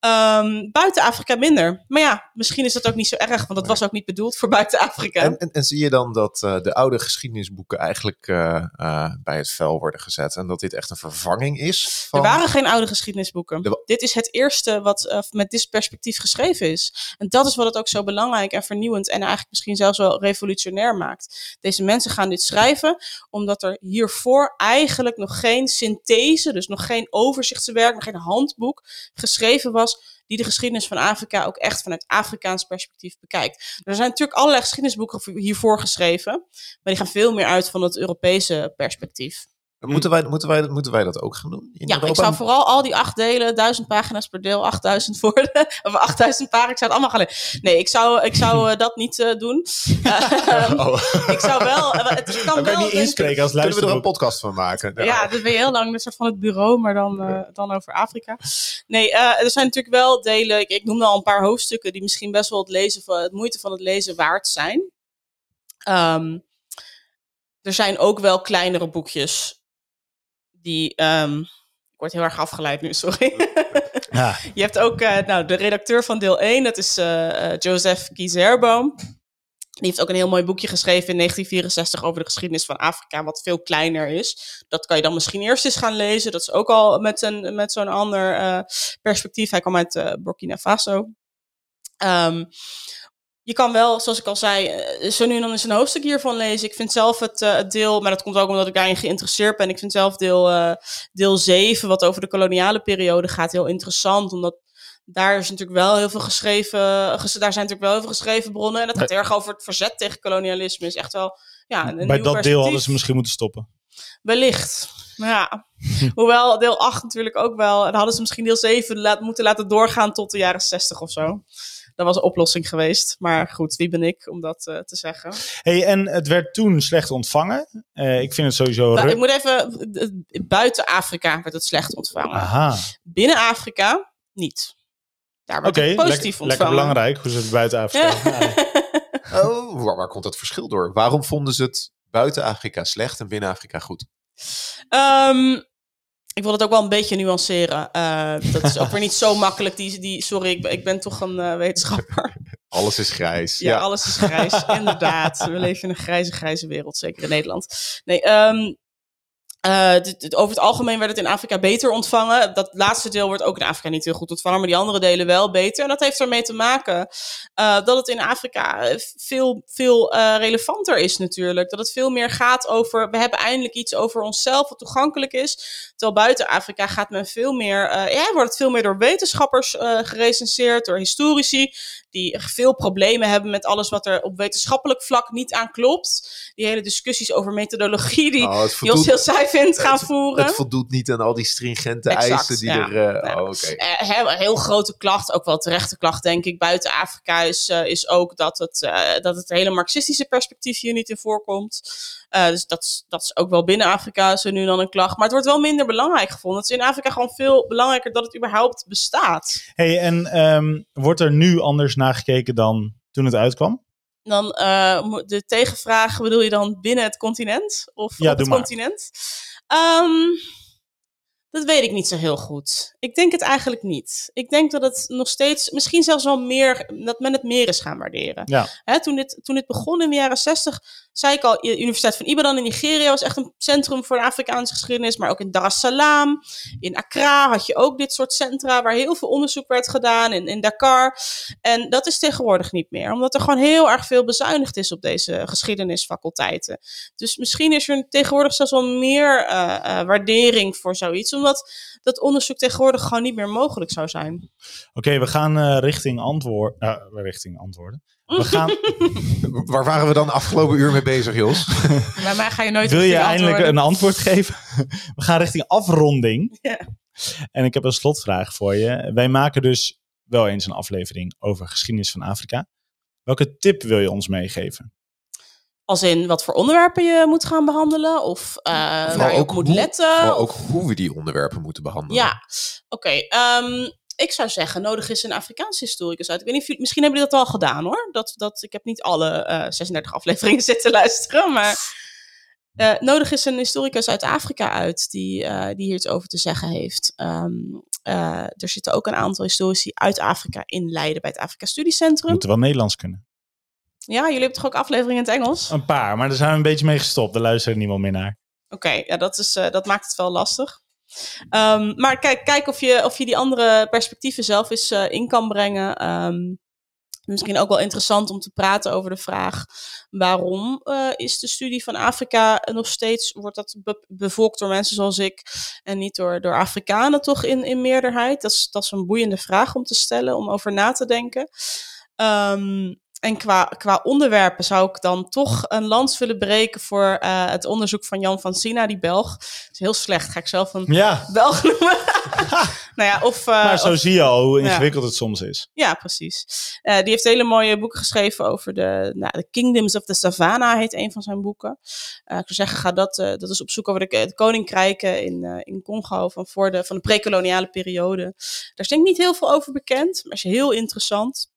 Ehm, buiten Afrika minder. Maar ja, misschien is dat ook niet zo erg, want dat was ook niet bedoeld voor buiten Afrika. En, en, en zie je dan dat eh, de oude geschiedenisboeken eigenlijk eh, eh, bij het vel worden gezet en dat dit echt een vervanging is? Van... Er waren geen oude geschiedenisboeken. Dit is het eerste wat met dit perspectief geschreven is. En dat is wat het ook zo belangrijk en vernieuwend en eigenlijk misschien zelfs wel revolutionair maakt. Deze mensen gaan dit schrijven omdat er hiervoor eigenlijk nog geen synthese, dus nog geen overzichtswerk, nog geen handboek geschreven was die de geschiedenis van Afrika ook echt vanuit Afrikaans perspectief bekijkt. Er zijn natuurlijk allerlei geschiedenisboeken hiervoor geschreven, maar die gaan veel meer uit van het Europese perspectief. Moeten, wij, moeten, wij, moeten wij dat ook gaan doen? in Ja, Europa? ik zou vooral al die acht delen, duizend pagina's per deel, 8000 woorden, of 8000 pagina's, ik zou het allemaal gaan lezen. Nee, ik zou, ik zou eh, dat niet eh, doen. Ehm, Oh. ik zou wel, eh, het kan wel... je niet inspreken als Kunnen we er een podcast van maken? ja, dat ben je heel lang een soort van het bureau, maar dan, eh, dan over Afrika. Nee, eh, er zijn natuurlijk wel delen, ik, ik noemde al een paar hoofdstukken die misschien best wel het, lezen van, het moeite van het lezen waard zijn. Ehm, er zijn ook wel kleinere boekjes die... ehm, ik word heel erg afgeleid nu, sorry. Ja. Je hebt ook eh, nou, de redacteur van deel 1, dat is eh, eh, Joseph Kizerboom. Die heeft ook een heel mooi boekje geschreven in 1964 over de geschiedenis van Afrika, wat veel kleiner is. Dat kan je dan misschien eerst eens gaan lezen. Dat is ook al met, een, met zo'n ander eh, perspectief. Hij kwam uit eh, Burkina Faso. Ehm, je kan wel, zoals ik al zei, eh, zo nu en dan eens een hoofdstuk hiervan lezen. Ik vind zelf het, eh, het deel, maar dat komt ook omdat ik daarin geïnteresseerd ben. Ik vind zelf deel, eh, deel 7, wat over de koloniale periode gaat, heel interessant. Omdat daar is natuurlijk wel heel veel geschreven, ges- daar zijn natuurlijk wel heel veel geschreven bronnen. En dat gaat erg over het verzet tegen kolonialisme. Is echt wel, ja, een, Bij dat deel hadden ze misschien moeten stoppen. Wellicht. Maar ja, hoewel deel 8 natuurlijk ook wel. En dan hadden ze misschien deel 7 laat, moeten laten doorgaan tot de jaren 60 of zo. Dat was een oplossing geweest. Maar goed, wie ben ik om dat eh, te zeggen? Hey, en het werd toen slecht ontvangen. Eh, ik vind het sowieso... Nou, ik moet even. Buiten Afrika werd het slecht ontvangen. Aha. Binnen Afrika niet. Daar werd het lekker, positief lekker ontvangen. belangrijk. Hoe ze het buiten Afrika... Ja. Oh, waar, waar komt dat verschil door? Waarom vonden ze het buiten Afrika slecht en binnen Afrika goed? Ehm, ik wil het ook wel een beetje nuanceren. Eh, dat is ook weer niet zo makkelijk. Die, die, sorry, ik ben, ik ben toch een eh, wetenschapper. Alles is grijs. Ja, alles is grijs, inderdaad. We leven in een grijze, grijze wereld, zeker in Nederland. Nee, ehm, eh, over het algemeen werd het in Afrika beter ontvangen. Dat laatste deel wordt ook in Afrika niet heel goed ontvangen, maar die andere delen wel beter. En dat heeft ermee te maken eh, dat het in Afrika eh, veel, veel relevanter is natuurlijk. Dat het veel meer gaat over, we hebben eindelijk iets over onszelf wat toegankelijk is. Terwijl buiten Afrika gaat men veel meer, ja, wordt het veel meer door wetenschappers gerecenseerd, door historici, die veel problemen hebben met alles wat er op wetenschappelijk vlak niet aan klopt. Die hele discussies over methodologie die Oh, heel saai vindt gaan het- voeren. het voldoet niet aan al die stringente Exact, eisen die ja. er... Ja. oh. Eh, heel, heel grote klacht, ook wel terechte klacht, denk ik, buiten Afrika is, eh, is ook dat het, eh, dat het hele marxistische perspectief hier niet in voorkomt. Eh, dus dat, is- dat is ook wel binnen Afrika zo nu en dan een klacht. Maar het wordt wel minder belangrijk gevonden. Het is in Afrika gewoon veel belangrijker dat het überhaupt bestaat. Hey, en ehm, wordt er nu anders naar gekeken dan toen het uitkwam? Dan mo- de tegenvraag, bedoel je dan binnen het continent? Of Ja, op het maar. continent? Ehm, dat weet ik niet zo heel goed. Ik denk het eigenlijk niet. Ik denk dat het nog steeds, misschien zelfs wel meer, dat men het meer is gaan waarderen. Ja. Hè, toen, dit, toen dit begon in de jaren 60, zei ik al, de Universiteit van Ibadan in Nigeria was echt een centrum voor de Afrikaanse geschiedenis. Maar ook in Dar es Salaam, in Accra had je ook dit soort centra waar heel veel onderzoek werd gedaan. In, in Dakar. En dat is tegenwoordig niet meer, omdat er gewoon heel erg veel bezuinigd is op deze geschiedenisfaculteiten. Dus misschien is er tegenwoordig zelfs wel meer eh, eh, waardering voor zoiets, omdat dat onderzoek tegenwoordig gewoon niet meer mogelijk zou zijn. Oké, we gaan eh, richting, antwoord, eh, richting antwoorden. We gaan, Waar waren we dan afgelopen uur mee bezig, Jos? Bij mij ga je nooit wil je eindelijk een antwoord geven? We gaan richting afronding. Ja. En ik heb een slotvraag voor je. Wij maken dus wel eens een aflevering over geschiedenis van Afrika. Welke tip wil je ons meegeven? Als in wat voor onderwerpen je moet gaan behandelen of eh, waar je op moet hoe, letten. of- ook hoe we die onderwerpen moeten behandelen. Ja, oké. ehm, ik zou zeggen, nodig is een Afrikaanse historicus uit. Ik weet niet of jullie, misschien hebben jullie dat al gedaan hoor. Dat, dat, ik heb niet alle eh 36 afleveringen zitten luisteren, maar eh, nodig is een historicus uit Afrika uit die, eh, die hier iets over te zeggen heeft. Ehm, eh, er zitten ook een aantal historici uit Afrika in Leiden bij het Afrika Studiecentrum. moeten wel Nederlands kunnen. Ja, jullie hebben toch ook afleveringen in het Engels? Een paar, maar daar zijn we een beetje mee gestopt. Daar luistert niemand meer naar. Oké, ja, dat, is, eh, dat maakt het wel lastig. Ehm, maar kijk, kijk of, je, of je die andere perspectieven zelf eens eh, in kan brengen. Ehm, misschien ook wel interessant om te praten over de vraag: waarom eh, is de studie van Afrika nog steeds, wordt dat be- bevolkt door mensen zoals ik en niet door, door Afrikanen toch in, in meerderheid? Dat is, dat is een boeiende vraag om te stellen, om over na te denken. Ehm, en qua, qua onderwerpen zou ik dan toch een lans willen breken voor eh, het onderzoek van Jan van Sina, die Belg. Dat is heel slecht, ga ik zelf een Ja, Belg noemen. nou ja, of... eh, maar zo of- zie je al hoe ja. ingewikkeld het soms is. ja, precies. Eh, die heeft hele mooie boeken geschreven over de, nou, de Kingdoms of the Savannah, heet een van zijn boeken. Ik zou zeggen, ga dat, dat is op zoek over de, de koninkrijken in, in Congo van, voor de, van de pre-koloniale periode. Daar is denk ik niet heel veel over bekend, maar is heel interessant.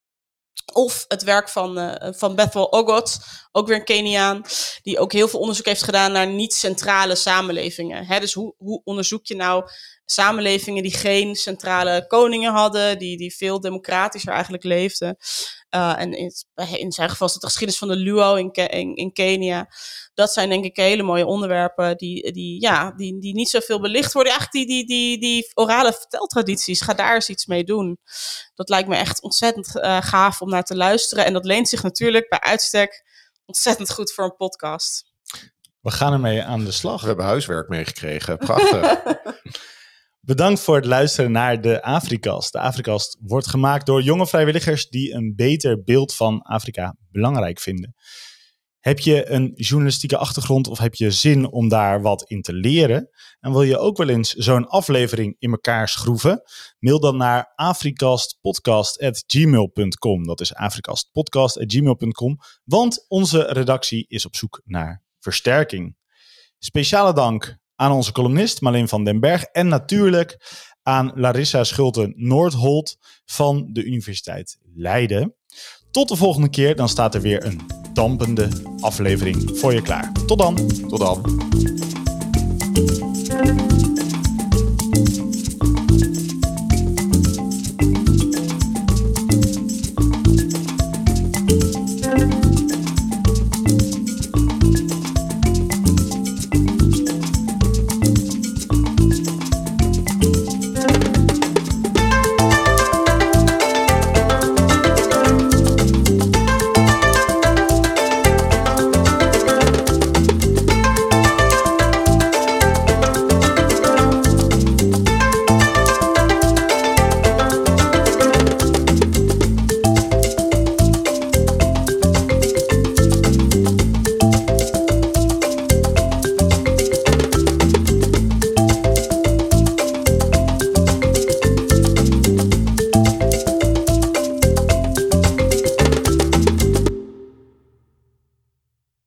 Of het werk van, eh, van Bethel Ogot, ook weer een Keniaan, die ook heel veel onderzoek heeft gedaan naar niet-centrale samenlevingen. Dus hoe, hoe onderzoek je nou samenlevingen die geen centrale koningen hadden, die, die veel democratischer eigenlijk leefden. Uh, en in, in, zijn geval is het de geschiedenis van de Luo in, in, Kenia. Dat zijn denk ik hele mooie onderwerpen die, die, ja, die, die niet zoveel belicht worden. Eigenlijk die, die, die, die orale verteltradities, ga daar eens iets mee doen. Dat lijkt me echt ontzettend uh, gaaf om naar te luisteren. En dat leent zich natuurlijk bij uitstek ontzettend goed voor een podcast. We gaan ermee aan de slag. We hebben huiswerk meegekregen. Prachtig. Bedankt voor het luisteren naar de Afrikast. De Afrikast wordt gemaakt door jonge vrijwilligers die een beter beeld van Afrika belangrijk vinden. Heb je een journalistieke achtergrond of heb je zin om daar wat in te leren? En wil je ook wel eens zo'n aflevering in elkaar schroeven? Mail dan naar afrikastpodcast.gmail.com. Dat is afrikastpodcast.gmail.com, want onze redactie is op zoek naar versterking. Speciale dank aan onze columnist Marleen van den Berg en natuurlijk aan Larissa Schulte-Noordholt van de Universiteit Leiden. Tot de volgende keer, dan staat er weer een dampende aflevering voor je klaar. Tot dan. Tot dan.